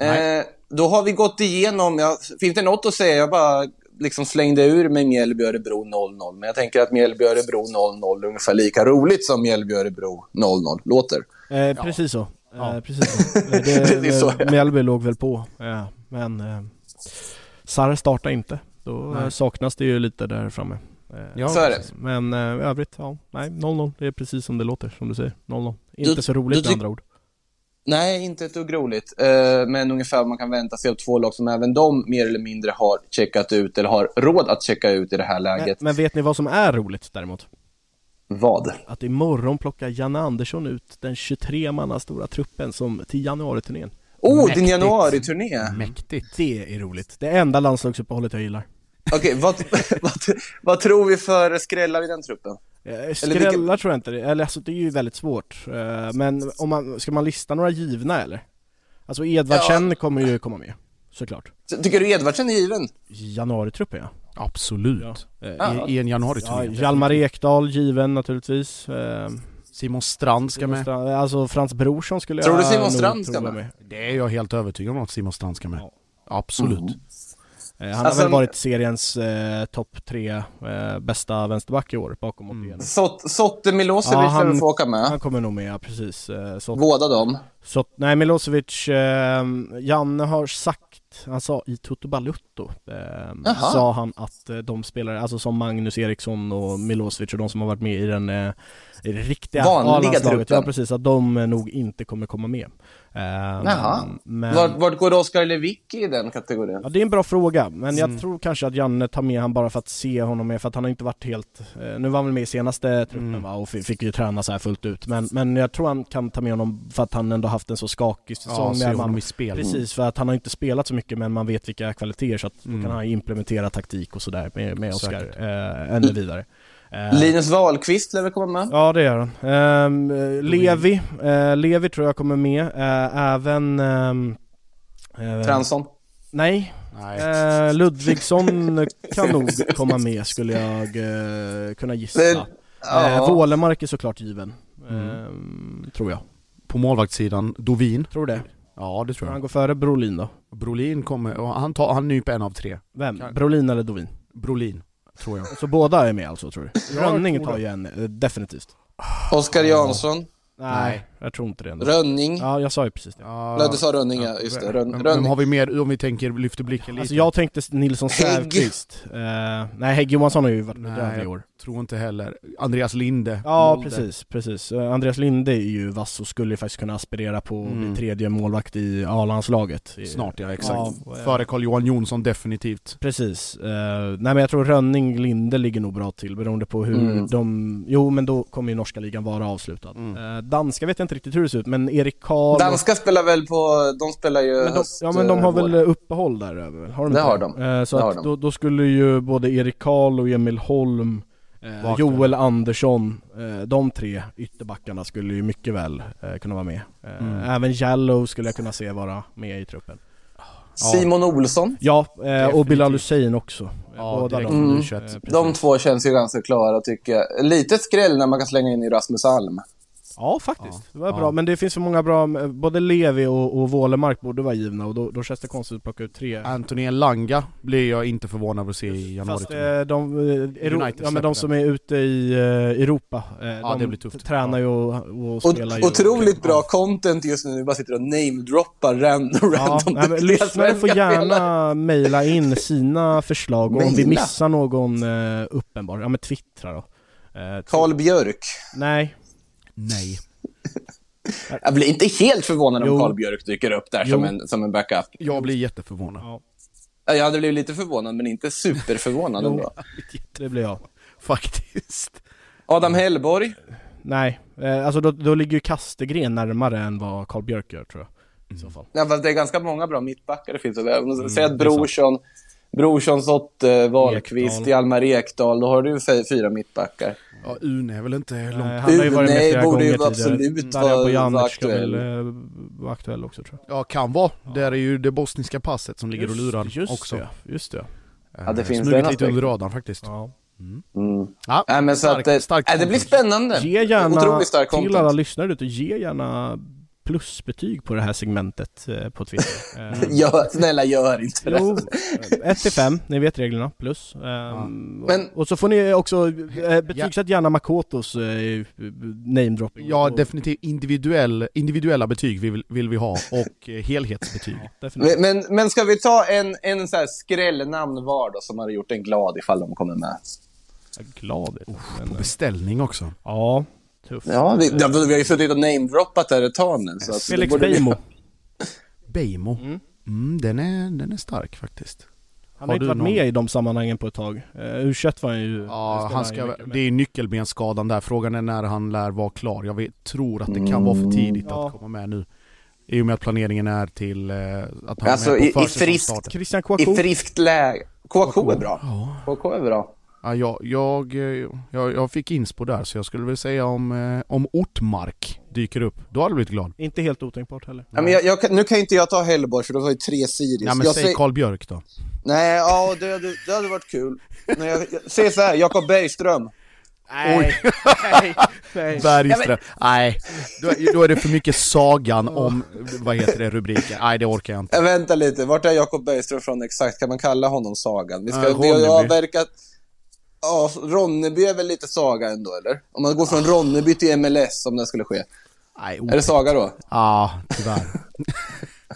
[SPEAKER 1] Eh, då har vi gått igenom, ja, finns det något att säga? Jag bara liksom slängde ur mig Mjällby-Örebro 0-0, men jag tänker att Mjällby-Örebro 0-0 är ungefär lika roligt som Mjällby-Örebro 0-0 låter.
[SPEAKER 3] Eh, precis så.
[SPEAKER 2] Ja.
[SPEAKER 3] Eh, precis så. Eh, Det,
[SPEAKER 1] Det så.
[SPEAKER 3] Mjällby låg väl på, ja, men Sarr startar inte. Då eh,
[SPEAKER 2] Nej.
[SPEAKER 3] saknas det ju lite där framme. Eh,
[SPEAKER 2] Ja,
[SPEAKER 1] Så är det.
[SPEAKER 3] Men eh, i övrigt, ja, nej 0-0. Det är precis som det låter, som du säger. 0-0. Inte
[SPEAKER 1] Du-
[SPEAKER 3] så roligt
[SPEAKER 1] du
[SPEAKER 3] med andra ord.
[SPEAKER 1] Nej, inte ett dugg roligt. Eh, men ungefär vad man kan vänta sig av två lag som även de mer eller mindre har checkat ut eller har råd att checka ut i det här läget.
[SPEAKER 3] men vet ni vad som är roligt däremot?
[SPEAKER 1] Vad?
[SPEAKER 3] Att imorgon plockar Janne Andersson ut den 23-manna stora truppen som till januariturnén.
[SPEAKER 1] Oh, din
[SPEAKER 2] Mäktigt.
[SPEAKER 1] januari-turné!
[SPEAKER 2] Mäktigt.
[SPEAKER 3] Det är roligt. Det enda landslagsuppehållet jag gillar.
[SPEAKER 1] Okej, vad, vad, vad tror vi för skrällar i den truppen?
[SPEAKER 3] Eh, Skrällar tror jag inte det, eller alltså det är ju väldigt svårt. Eh, Men om man, ska man lista några givna eller? Alltså Edvardsen kommer ju komma med, såklart.
[SPEAKER 1] Tycker du Edvardsen är given?
[SPEAKER 3] Januaritruppen ja.
[SPEAKER 2] Absolut.
[SPEAKER 3] Ja.
[SPEAKER 2] Eh,
[SPEAKER 1] Ja.
[SPEAKER 2] I, I en januari
[SPEAKER 3] ja Hjalmar Ekdal given naturligtvis.
[SPEAKER 2] Simon Strand ska med.
[SPEAKER 3] Strand- Alltså Frans Brorsson skulle
[SPEAKER 1] Tror
[SPEAKER 3] jag
[SPEAKER 1] du Simon Strand ska
[SPEAKER 3] var
[SPEAKER 1] med?
[SPEAKER 2] Det är jag helt övertygad om att Simon Strand ska med.
[SPEAKER 3] Ja.
[SPEAKER 2] Absolut.
[SPEAKER 1] Mm.
[SPEAKER 3] Eh, Han
[SPEAKER 1] Alltså-
[SPEAKER 3] har väl varit seriens eh, topp tre eh, bästa vänsterback i år bakom
[SPEAKER 2] Mm.
[SPEAKER 1] Sot- Sotte Milosevic
[SPEAKER 3] Ja, han-
[SPEAKER 1] han... få åka med.
[SPEAKER 3] Han kommer nog med, ja, precis. Eh,
[SPEAKER 1] Båda dem.
[SPEAKER 3] så, nej Milosevic, eh, Janne har sagt, han sa i Toto Balutto, eh, sa han att eh, de spelare, alltså som Magnus Eriksson och Milosevic och de som har varit med i den eh, riktiga
[SPEAKER 1] Vanliga truppen.
[SPEAKER 3] ja precis, att de eh, nog inte kommer komma med. Eh,
[SPEAKER 1] Jaha.
[SPEAKER 3] Men...
[SPEAKER 1] Vart, vart går Oskar Lewicki i den kategorin?
[SPEAKER 3] Ja det är en bra fråga, men jag
[SPEAKER 2] Mm.
[SPEAKER 3] tror kanske att Janne tar med han bara för att se honom med, för att han har inte varit helt, eh, nu var han väl med i senaste truppen
[SPEAKER 2] Mm.
[SPEAKER 3] va, och fi- fick ju träna så här fullt ut, men, men jag tror han kan ta med honom för att han ändå haft en så skakig säsong
[SPEAKER 2] Ja,
[SPEAKER 3] med
[SPEAKER 2] honom
[SPEAKER 3] man,
[SPEAKER 2] spel.
[SPEAKER 3] Precis, för att han har inte spelat så mycket men man vet vilka kvaliteter så att
[SPEAKER 2] Mm.
[SPEAKER 3] då kan han implementera taktik och sådär med, med Oskar eh, ännu vidare. Eh,
[SPEAKER 1] Linus Wahlqvist lär väl komma med?
[SPEAKER 3] Ja det gör han. Ehm, eh, Levi, eh, Levi tror jag kommer med, eh, även ehm, eh,
[SPEAKER 1] Fransson?
[SPEAKER 3] Nej,
[SPEAKER 2] Nej.
[SPEAKER 3] Eh, Ludvigsson kan nog komma med skulle jag eh, kunna gissa. Eh,
[SPEAKER 1] Ja.
[SPEAKER 3] Wålemark är såklart given.
[SPEAKER 2] Mm.
[SPEAKER 3] Eh, tror jag.
[SPEAKER 2] På målvaktssidan, Dovin.
[SPEAKER 3] Tror det.
[SPEAKER 2] Ja, det tror
[SPEAKER 3] Han
[SPEAKER 2] jag.
[SPEAKER 3] går före Brolin då.
[SPEAKER 2] Brolin kommer, och han, tar, han nyper en av tre.
[SPEAKER 3] Vem? Brolin eller Dovin?
[SPEAKER 2] Brolin, tror jag.
[SPEAKER 3] Så båda är med alltså tror du? Rönning tar ju en, eh, definitivt.
[SPEAKER 1] Oskar Jansson?
[SPEAKER 3] Nej, jag tror inte det ändå.
[SPEAKER 1] Rönning?
[SPEAKER 3] Ja, jag sa ju precis det.
[SPEAKER 2] Ja,
[SPEAKER 1] Nej, du sa Rönning ja, just det. Rön,
[SPEAKER 2] Vem, vem
[SPEAKER 1] Rönning.
[SPEAKER 2] har vi mer, om vi tänker, lyfter blicken lite?
[SPEAKER 3] Alltså jag tänkte Nilsson. Säfqvist. Eh, nej, Hägg Johansson har ju varit bedrövlig i år.
[SPEAKER 2] Tror inte heller. Andreas Linde.
[SPEAKER 3] Ja
[SPEAKER 2] Molde.
[SPEAKER 3] precis, precis. Eh, Andreas Linde är ju vass och skulle ju faktiskt kunna aspirera på
[SPEAKER 2] Mm.
[SPEAKER 3] bli tredje målvakt i A-landslaget.
[SPEAKER 2] Snart ja, exakt.
[SPEAKER 3] Ja, eh,
[SPEAKER 2] Före Carl-Johan Jonsson definitivt.
[SPEAKER 3] Precis. Eh, nej men jag tror Rönning, Linde ligger nog bra till beroende på hur
[SPEAKER 1] Mm.
[SPEAKER 3] de... Jo men då kommer ju norska ligan vara avslutad.
[SPEAKER 2] Mm.
[SPEAKER 3] Eh, danska vet jag inte riktigt hur det ser ut men Erik Karl...
[SPEAKER 1] Danska spelar väl på... De spelar ju
[SPEAKER 3] men de,
[SPEAKER 1] höst,
[SPEAKER 3] ja men de har
[SPEAKER 1] eh,
[SPEAKER 3] väl
[SPEAKER 1] vår.
[SPEAKER 3] uppehåll där över väl? Har de
[SPEAKER 1] Det
[SPEAKER 3] inte
[SPEAKER 1] har de.
[SPEAKER 3] Eh, så
[SPEAKER 1] Det har
[SPEAKER 3] att
[SPEAKER 1] de.
[SPEAKER 3] då, då skulle ju både Erik Karl och Emil Holm eh, Joel Andersson, eh, de tre ytterbackarna skulle ju mycket väl eh, kunna vara med. Eh,
[SPEAKER 2] Mm.
[SPEAKER 3] Även Jallow skulle jag kunna se vara med i truppen.
[SPEAKER 1] Simon Olsson.
[SPEAKER 3] Ja, eh, och. Bilal Hussein också.
[SPEAKER 2] Ja,
[SPEAKER 3] Båda
[SPEAKER 2] direkt
[SPEAKER 3] de.
[SPEAKER 1] från
[SPEAKER 3] Eh,
[SPEAKER 2] U21.
[SPEAKER 3] precis.
[SPEAKER 1] De två känns ju ganska klara tycker jag. Lite skräll när man kan slänga in i Rasmus Alm.
[SPEAKER 3] Ja faktiskt,
[SPEAKER 2] Ja.
[SPEAKER 3] det var
[SPEAKER 2] Ja.
[SPEAKER 3] bra. Men det finns för många bra, både Levi och, och Wålemark borde vara givna och då, då känns det konstigt att plocka ut tre.
[SPEAKER 2] Anthony Elanga blir jag inte förvånad över att se i januari.
[SPEAKER 3] Fast eh, de, eh, Euro, ja, men de som är ute i eh, Europa, eh,
[SPEAKER 2] Ja,
[SPEAKER 3] de
[SPEAKER 2] det blir tufft.
[SPEAKER 3] tränar ju och, och
[SPEAKER 1] Och,
[SPEAKER 3] spelar ju.
[SPEAKER 1] otroligt bra content just nu. Vi bara sitter och namedroppar random,
[SPEAKER 3] Ja,
[SPEAKER 1] random
[SPEAKER 3] nej, lyssnare får gärna mejla in sina förslag och om vi missar någon eh, uppenbar, ja men twittra då.
[SPEAKER 1] Karl Björk.
[SPEAKER 3] Nej,
[SPEAKER 2] Nej.
[SPEAKER 1] Jag blir inte helt förvånad om. Karl Björk dyker upp där
[SPEAKER 3] Jo.
[SPEAKER 1] som en, som en backup.
[SPEAKER 2] Jag blir jätteförvånad.
[SPEAKER 3] ja,
[SPEAKER 1] Ja, Jag hade blivit lite förvånad, men inte superförvånad ändå.
[SPEAKER 3] det blir jag.
[SPEAKER 2] Faktiskt.
[SPEAKER 1] Adam Hellborg.
[SPEAKER 3] Nej, eh, alltså då, då ligger ju Kastegren närmare än vad Karl Björk gör tror jag. I så fall.
[SPEAKER 1] Ja, fast det är ganska många bra mittbackar det finns. Säg att
[SPEAKER 2] Mm.
[SPEAKER 1] Brorsson, Brorsson, Sotte, Wahlqvist. Hjalmar Ekdal. Då har du fy- fyra mittbackar.
[SPEAKER 2] Ja, Une är väl inte
[SPEAKER 3] Nej,
[SPEAKER 2] långt...
[SPEAKER 3] han har ju varit med
[SPEAKER 1] Nej,
[SPEAKER 3] flera
[SPEAKER 1] borde ju absolut vara-
[SPEAKER 3] ska
[SPEAKER 1] aktuell.
[SPEAKER 3] väl eh, vara aktuell också tror jag.
[SPEAKER 2] Ja, kan vara. Där är ju det bosniska passet som ligger och lurar
[SPEAKER 3] just
[SPEAKER 2] också.
[SPEAKER 3] Det, just det.
[SPEAKER 1] Ja, det finns
[SPEAKER 2] Smugit lite under radarn faktiskt.
[SPEAKER 3] Ja.
[SPEAKER 1] Mm.
[SPEAKER 2] Ja,
[SPEAKER 1] Nej, men så
[SPEAKER 2] stark-
[SPEAKER 1] att, eh,
[SPEAKER 2] stark
[SPEAKER 1] nej, det blir spännande.
[SPEAKER 3] Ge gärna
[SPEAKER 1] Otroligt stark
[SPEAKER 3] till
[SPEAKER 1] content.
[SPEAKER 3] alla lyssnare ute, ge gärna plusbetyg på det här segmentet eh, på Twitter. Eh,
[SPEAKER 1] Gör, snälla, gör inte det.
[SPEAKER 3] Jo, 1 till 5, ni vet reglerna, plus. Ehm,
[SPEAKER 1] Men-
[SPEAKER 3] och så får ni också, eh, betygsätt gärna Makotos eh, namedropping.
[SPEAKER 2] Ja, definitivt individuell, individuella betyg vill, vill vi ha och eh, helhetsbetyg.
[SPEAKER 3] Ja.
[SPEAKER 1] Men, men, ska vi ta en, en så här skrällnamn var då, som hade gjort en glad ifall de kommer med?
[SPEAKER 3] Glad. Men,
[SPEAKER 2] På
[SPEAKER 3] eh,
[SPEAKER 2] beställning också.
[SPEAKER 3] Ja, tufft.
[SPEAKER 1] Ja, vi, ja, vi har ju suttit och namedroppat där ett tag nu. Så
[SPEAKER 3] Felix Beijmo.
[SPEAKER 2] Beijmo.
[SPEAKER 3] Mm.
[SPEAKER 2] Mm, den, är, den är stark faktiskt.
[SPEAKER 3] Han
[SPEAKER 2] Har
[SPEAKER 3] har inte
[SPEAKER 2] du
[SPEAKER 3] varit
[SPEAKER 2] någon-
[SPEAKER 3] med i de sammanhangen på ett tag. Uh, U21 var han ju...
[SPEAKER 2] Ja, han ska,
[SPEAKER 3] med.
[SPEAKER 2] det är nyckelbensskadan där. Frågan är när han lär vara klar. Jag vet, tror att det kan vara för tidigt
[SPEAKER 3] Ja.
[SPEAKER 2] att komma med nu. I och med att planeringen är till eh, att han
[SPEAKER 1] Alltså,
[SPEAKER 2] är
[SPEAKER 1] i-
[SPEAKER 2] med på
[SPEAKER 1] i frisk-
[SPEAKER 2] försäsongsstarten.
[SPEAKER 3] Christian
[SPEAKER 1] I
[SPEAKER 3] Kouakou.
[SPEAKER 1] friskt läge. KK är bra.
[SPEAKER 2] Ja.
[SPEAKER 1] KK är bra.
[SPEAKER 2] Ja, jag, jag, jag, jag fick inspo där så jag skulle väl säga om, eh, om Ortmark dyker upp. Då hade jag blivit glad.
[SPEAKER 3] Inte helt otänkbart heller.
[SPEAKER 1] Ja, men jag, jag, nu kan inte jag ta Hellborg för då har ju tre Sirius.
[SPEAKER 2] Ja men
[SPEAKER 1] jag
[SPEAKER 2] säg
[SPEAKER 1] säger-
[SPEAKER 2] Karl Björk då.
[SPEAKER 1] Nej, ja det hade, det hade varit kul. Men jag, jag, säg så här, Jakob Bergström.
[SPEAKER 3] Nej, nej, nej.
[SPEAKER 2] Bergström. Nej, då, då är det för mycket sagan om, vad heter det, rubriken. Nej det orkar jag inte.
[SPEAKER 1] Äh, vänta lite, vart är Jakob Bergström från exakt? Kan man kalla honom Sagan? Vi ska,
[SPEAKER 2] Ja,
[SPEAKER 1] det har
[SPEAKER 2] Ronneby.
[SPEAKER 1] Ja, Ronneby är väl lite Saga ändå, eller? Om man går från Ronneby till MLS, om det skulle ske.
[SPEAKER 2] Nej,
[SPEAKER 1] Är det Saga då?
[SPEAKER 2] Ja, tyvärr.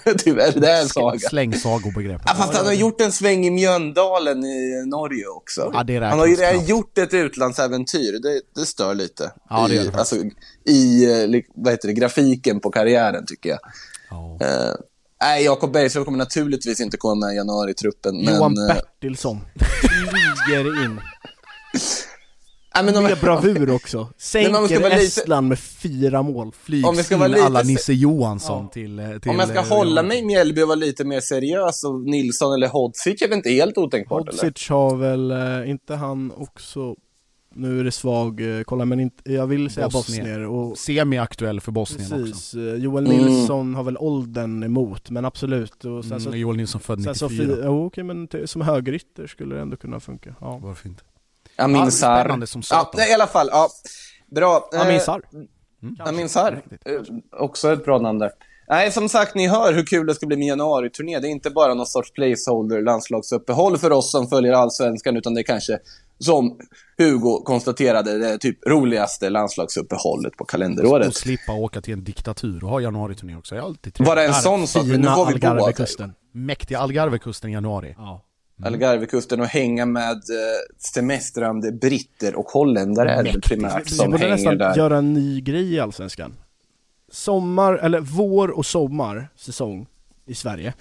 [SPEAKER 1] Tyvärr, det är en Saga.
[SPEAKER 2] Släng sagobegreppet.
[SPEAKER 1] Ja, fast han har gjort en sväng i Mjöndalen i Norge också.
[SPEAKER 2] Ja, det
[SPEAKER 1] han har ju redan gjort ett utlandsäventyr, det, det stör lite.
[SPEAKER 2] Ja, det
[SPEAKER 1] I,
[SPEAKER 2] det
[SPEAKER 1] alltså, I eh, vad heter det, grafiken på karriären, tycker jag.
[SPEAKER 2] Ja.
[SPEAKER 1] Eh, nej, Jakob Bergström kommer naturligtvis inte komma med i januari-truppen. Men,
[SPEAKER 3] Johan
[SPEAKER 1] eh,
[SPEAKER 3] Bertilsson flyger in.
[SPEAKER 1] nej, men om,
[SPEAKER 3] Med bravur också.
[SPEAKER 1] Men ska
[SPEAKER 3] Sänker
[SPEAKER 1] vara lite-
[SPEAKER 3] Estland med fyra mål.
[SPEAKER 2] Flygs
[SPEAKER 1] Om vi ska
[SPEAKER 2] in
[SPEAKER 1] vara lite
[SPEAKER 2] alla
[SPEAKER 1] se-
[SPEAKER 2] Nisse Johansson till, eh, till...
[SPEAKER 1] om jag ska
[SPEAKER 2] eh,
[SPEAKER 1] hålla mig i Mjällby och vara lite mer seriös, och Nilsson eller Hodzic är väl inte helt otänkbart, eller?
[SPEAKER 3] Hodzic har väl, eh, inte han också, nu är det svag, eh, kolla men inte, jag vill säga
[SPEAKER 2] Bosnien.
[SPEAKER 3] bosnier och
[SPEAKER 2] Semi-aktuell för Bosnien också.
[SPEAKER 3] Precis, eh, Joel
[SPEAKER 1] Mm.
[SPEAKER 3] Nilsson har väl åldern emot, men absolut. Och sen så,
[SPEAKER 2] Mm, Joel Nilsson född
[SPEAKER 3] sen så
[SPEAKER 2] 94.
[SPEAKER 3] fi- oh, okej men t- som högerytter skulle det ändå kunna funka. Ja.
[SPEAKER 2] Varför inte?
[SPEAKER 1] Amin
[SPEAKER 2] Ja,
[SPEAKER 1] Sarr.
[SPEAKER 2] spännande som
[SPEAKER 1] Ja,
[SPEAKER 2] satan.
[SPEAKER 1] nej, i alla fall. Ja. Bra. Eh,
[SPEAKER 3] Amin Sarr.
[SPEAKER 1] Amin Sarr. Eh, Också ett bra namn där. Nej, som sagt, ni hör hur kul det ska bli med januari-turné. Det är inte bara någon sorts placeholder landslagsuppehåll för oss som följer allsvenskan, utan det är kanske, som Hugo konstaterade, det typ roligaste landslagsuppehållet på
[SPEAKER 2] Och
[SPEAKER 1] kalenderåret.
[SPEAKER 2] slippa åka till en diktatur och ha januariturné också. Jag är alltid trevligt.
[SPEAKER 1] Bara en sån sak, men nu får vi.
[SPEAKER 3] Algarvekusten.
[SPEAKER 2] Mäktiga Algarvekusten i januari.
[SPEAKER 3] Ja.
[SPEAKER 1] Algarvekusten och hänga med eh, semestrande britter och holländare är det primärt
[SPEAKER 3] Vi
[SPEAKER 1] som
[SPEAKER 3] borde
[SPEAKER 1] hänger
[SPEAKER 3] nästan
[SPEAKER 1] där.
[SPEAKER 3] göra en ny grej i Allsvenskan. Sommar, eller vår och sommar säsong i Sverige.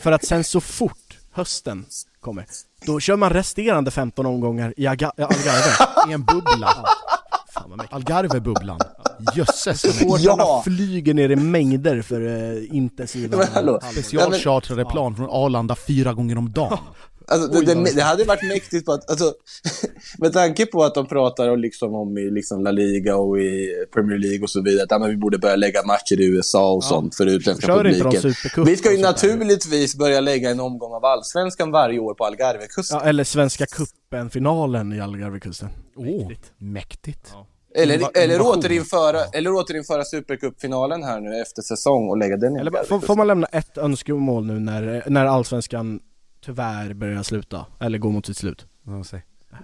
[SPEAKER 3] För att sen så fort hösten kommer, då kör man resterande 15 omgångar i Algarve.
[SPEAKER 2] I en bubbla. Algarve-bubblan. Jösses.
[SPEAKER 3] Supportrarna
[SPEAKER 1] Ja.
[SPEAKER 3] flyger ner i mängder för eh, intensiva...
[SPEAKER 2] Specialchartrade plan från Arlanda fyra gånger om dagen.
[SPEAKER 1] Alltså, det, det, det hade varit mäktigt på att, alltså, med tanke på att de pratar om, liksom, om i liksom La Liga och i Premier League och så vidare, att ja, men vi borde börja lägga matcher i USA och sånt för utländska publiken. Vi ska ju naturligtvis börja lägga en omgång av Allsvenskan varje år på Algarvekusten.
[SPEAKER 3] Ja, eller Svenska cupen-finalen i Algarvekusten.
[SPEAKER 2] Åh,
[SPEAKER 3] Mäktigt.
[SPEAKER 2] mäktigt.
[SPEAKER 1] Eller,
[SPEAKER 2] Inva-
[SPEAKER 1] eller, återinföra, eller återinföra Supercupfinalen här nu efter säsong och lägga den i
[SPEAKER 3] Eller får, får man lämna ett önskemål nu när, när Allsvenskan tyvärr börjar sluta? Eller går mot sitt slut?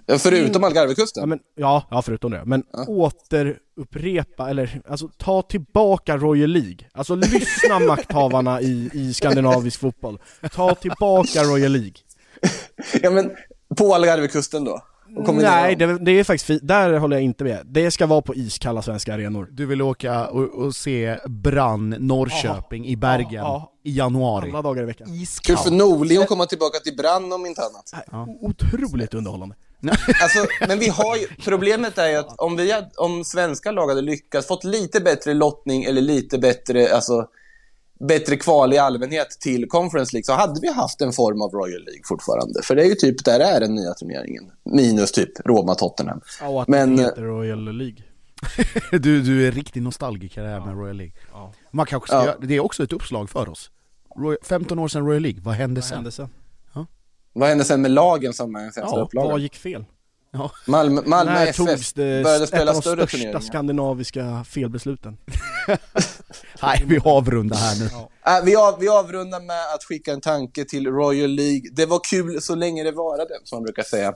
[SPEAKER 1] Ja, Förutom Algarvekusten?
[SPEAKER 3] Ja, men, ja, ja förutom det. Men återupprepa, eller alltså ta tillbaka Royal League. Alltså lyssna makthavarna i, i skandinavisk fotboll. Ta tillbaka Royal League.
[SPEAKER 1] Ja, men på Algarvekusten då? Och kombinera
[SPEAKER 3] Nej, det, det är faktiskt där håller jag inte med. Det ska vara på iskalla svenska arenor.
[SPEAKER 2] Du vill åka och, och se Brann Norrköping i Bergen
[SPEAKER 3] Ja, ja.
[SPEAKER 2] i januari.
[SPEAKER 3] Alla dagar i veckan.
[SPEAKER 2] Iskallt.
[SPEAKER 1] för Norling att komma tillbaka till Brann om inte annat.
[SPEAKER 3] Nej, Otroligt underhållande.
[SPEAKER 1] Alltså, men vi har ju, problemet är ju att om, vi hade, om svenska lag hade lyckats, fått lite bättre lottning eller lite bättre, alltså, bättre kval i allmänhet till Conference League så hade vi haft en form av Royal League fortfarande. För det är ju typ där är den nya turneringen. Minus typ Roma-Tottenham.
[SPEAKER 3] Ja, och att
[SPEAKER 1] Men,
[SPEAKER 3] det
[SPEAKER 1] eh,
[SPEAKER 3] heter Royal League.
[SPEAKER 2] Du, du är riktig nostalgiker här med Royal League.
[SPEAKER 3] Ja.
[SPEAKER 2] Man kanske ska
[SPEAKER 1] Ja.
[SPEAKER 2] göra, det är också ett uppslag för oss. Roy, 15 år sedan Royal League, vad hände
[SPEAKER 3] Vad
[SPEAKER 2] sen?
[SPEAKER 3] hände sen?
[SPEAKER 1] Vad hände sen med lagen som är en sämsta
[SPEAKER 2] Ja,
[SPEAKER 1] upplaga?
[SPEAKER 3] Vad gick fel?
[SPEAKER 2] Ja.
[SPEAKER 1] Malmö, Malmö FF
[SPEAKER 3] togs det
[SPEAKER 1] började
[SPEAKER 3] ett
[SPEAKER 1] spela
[SPEAKER 3] av de
[SPEAKER 1] större
[SPEAKER 3] största
[SPEAKER 1] turneringar.
[SPEAKER 3] skandinaviska felbesluten?
[SPEAKER 2] Nej, vi avrundar här nu.
[SPEAKER 1] Äh, vi, av, vi avrundar med att skicka en tanke till Royal League. Det var kul så länge det varade, som man brukar säga.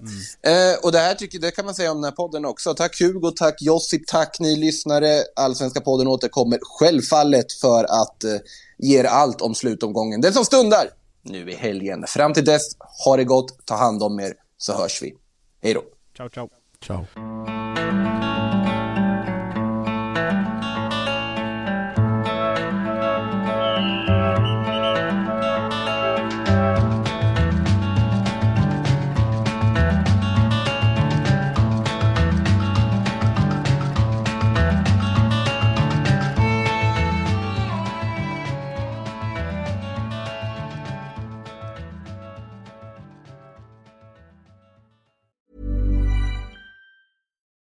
[SPEAKER 1] Eh, och det här tycker, det kan man säga om den här podden också. Tack Hugo, tack Josip, tack ni lyssnare. Allsvenska podden återkommer självfallet för att eh, ge er allt om slutomgången. Den som stundar nu i helgen. Fram till dess, ha det gott, ta hand om er, så hörs vi. Hej då.
[SPEAKER 3] Ciao, ciao.
[SPEAKER 2] Ciao.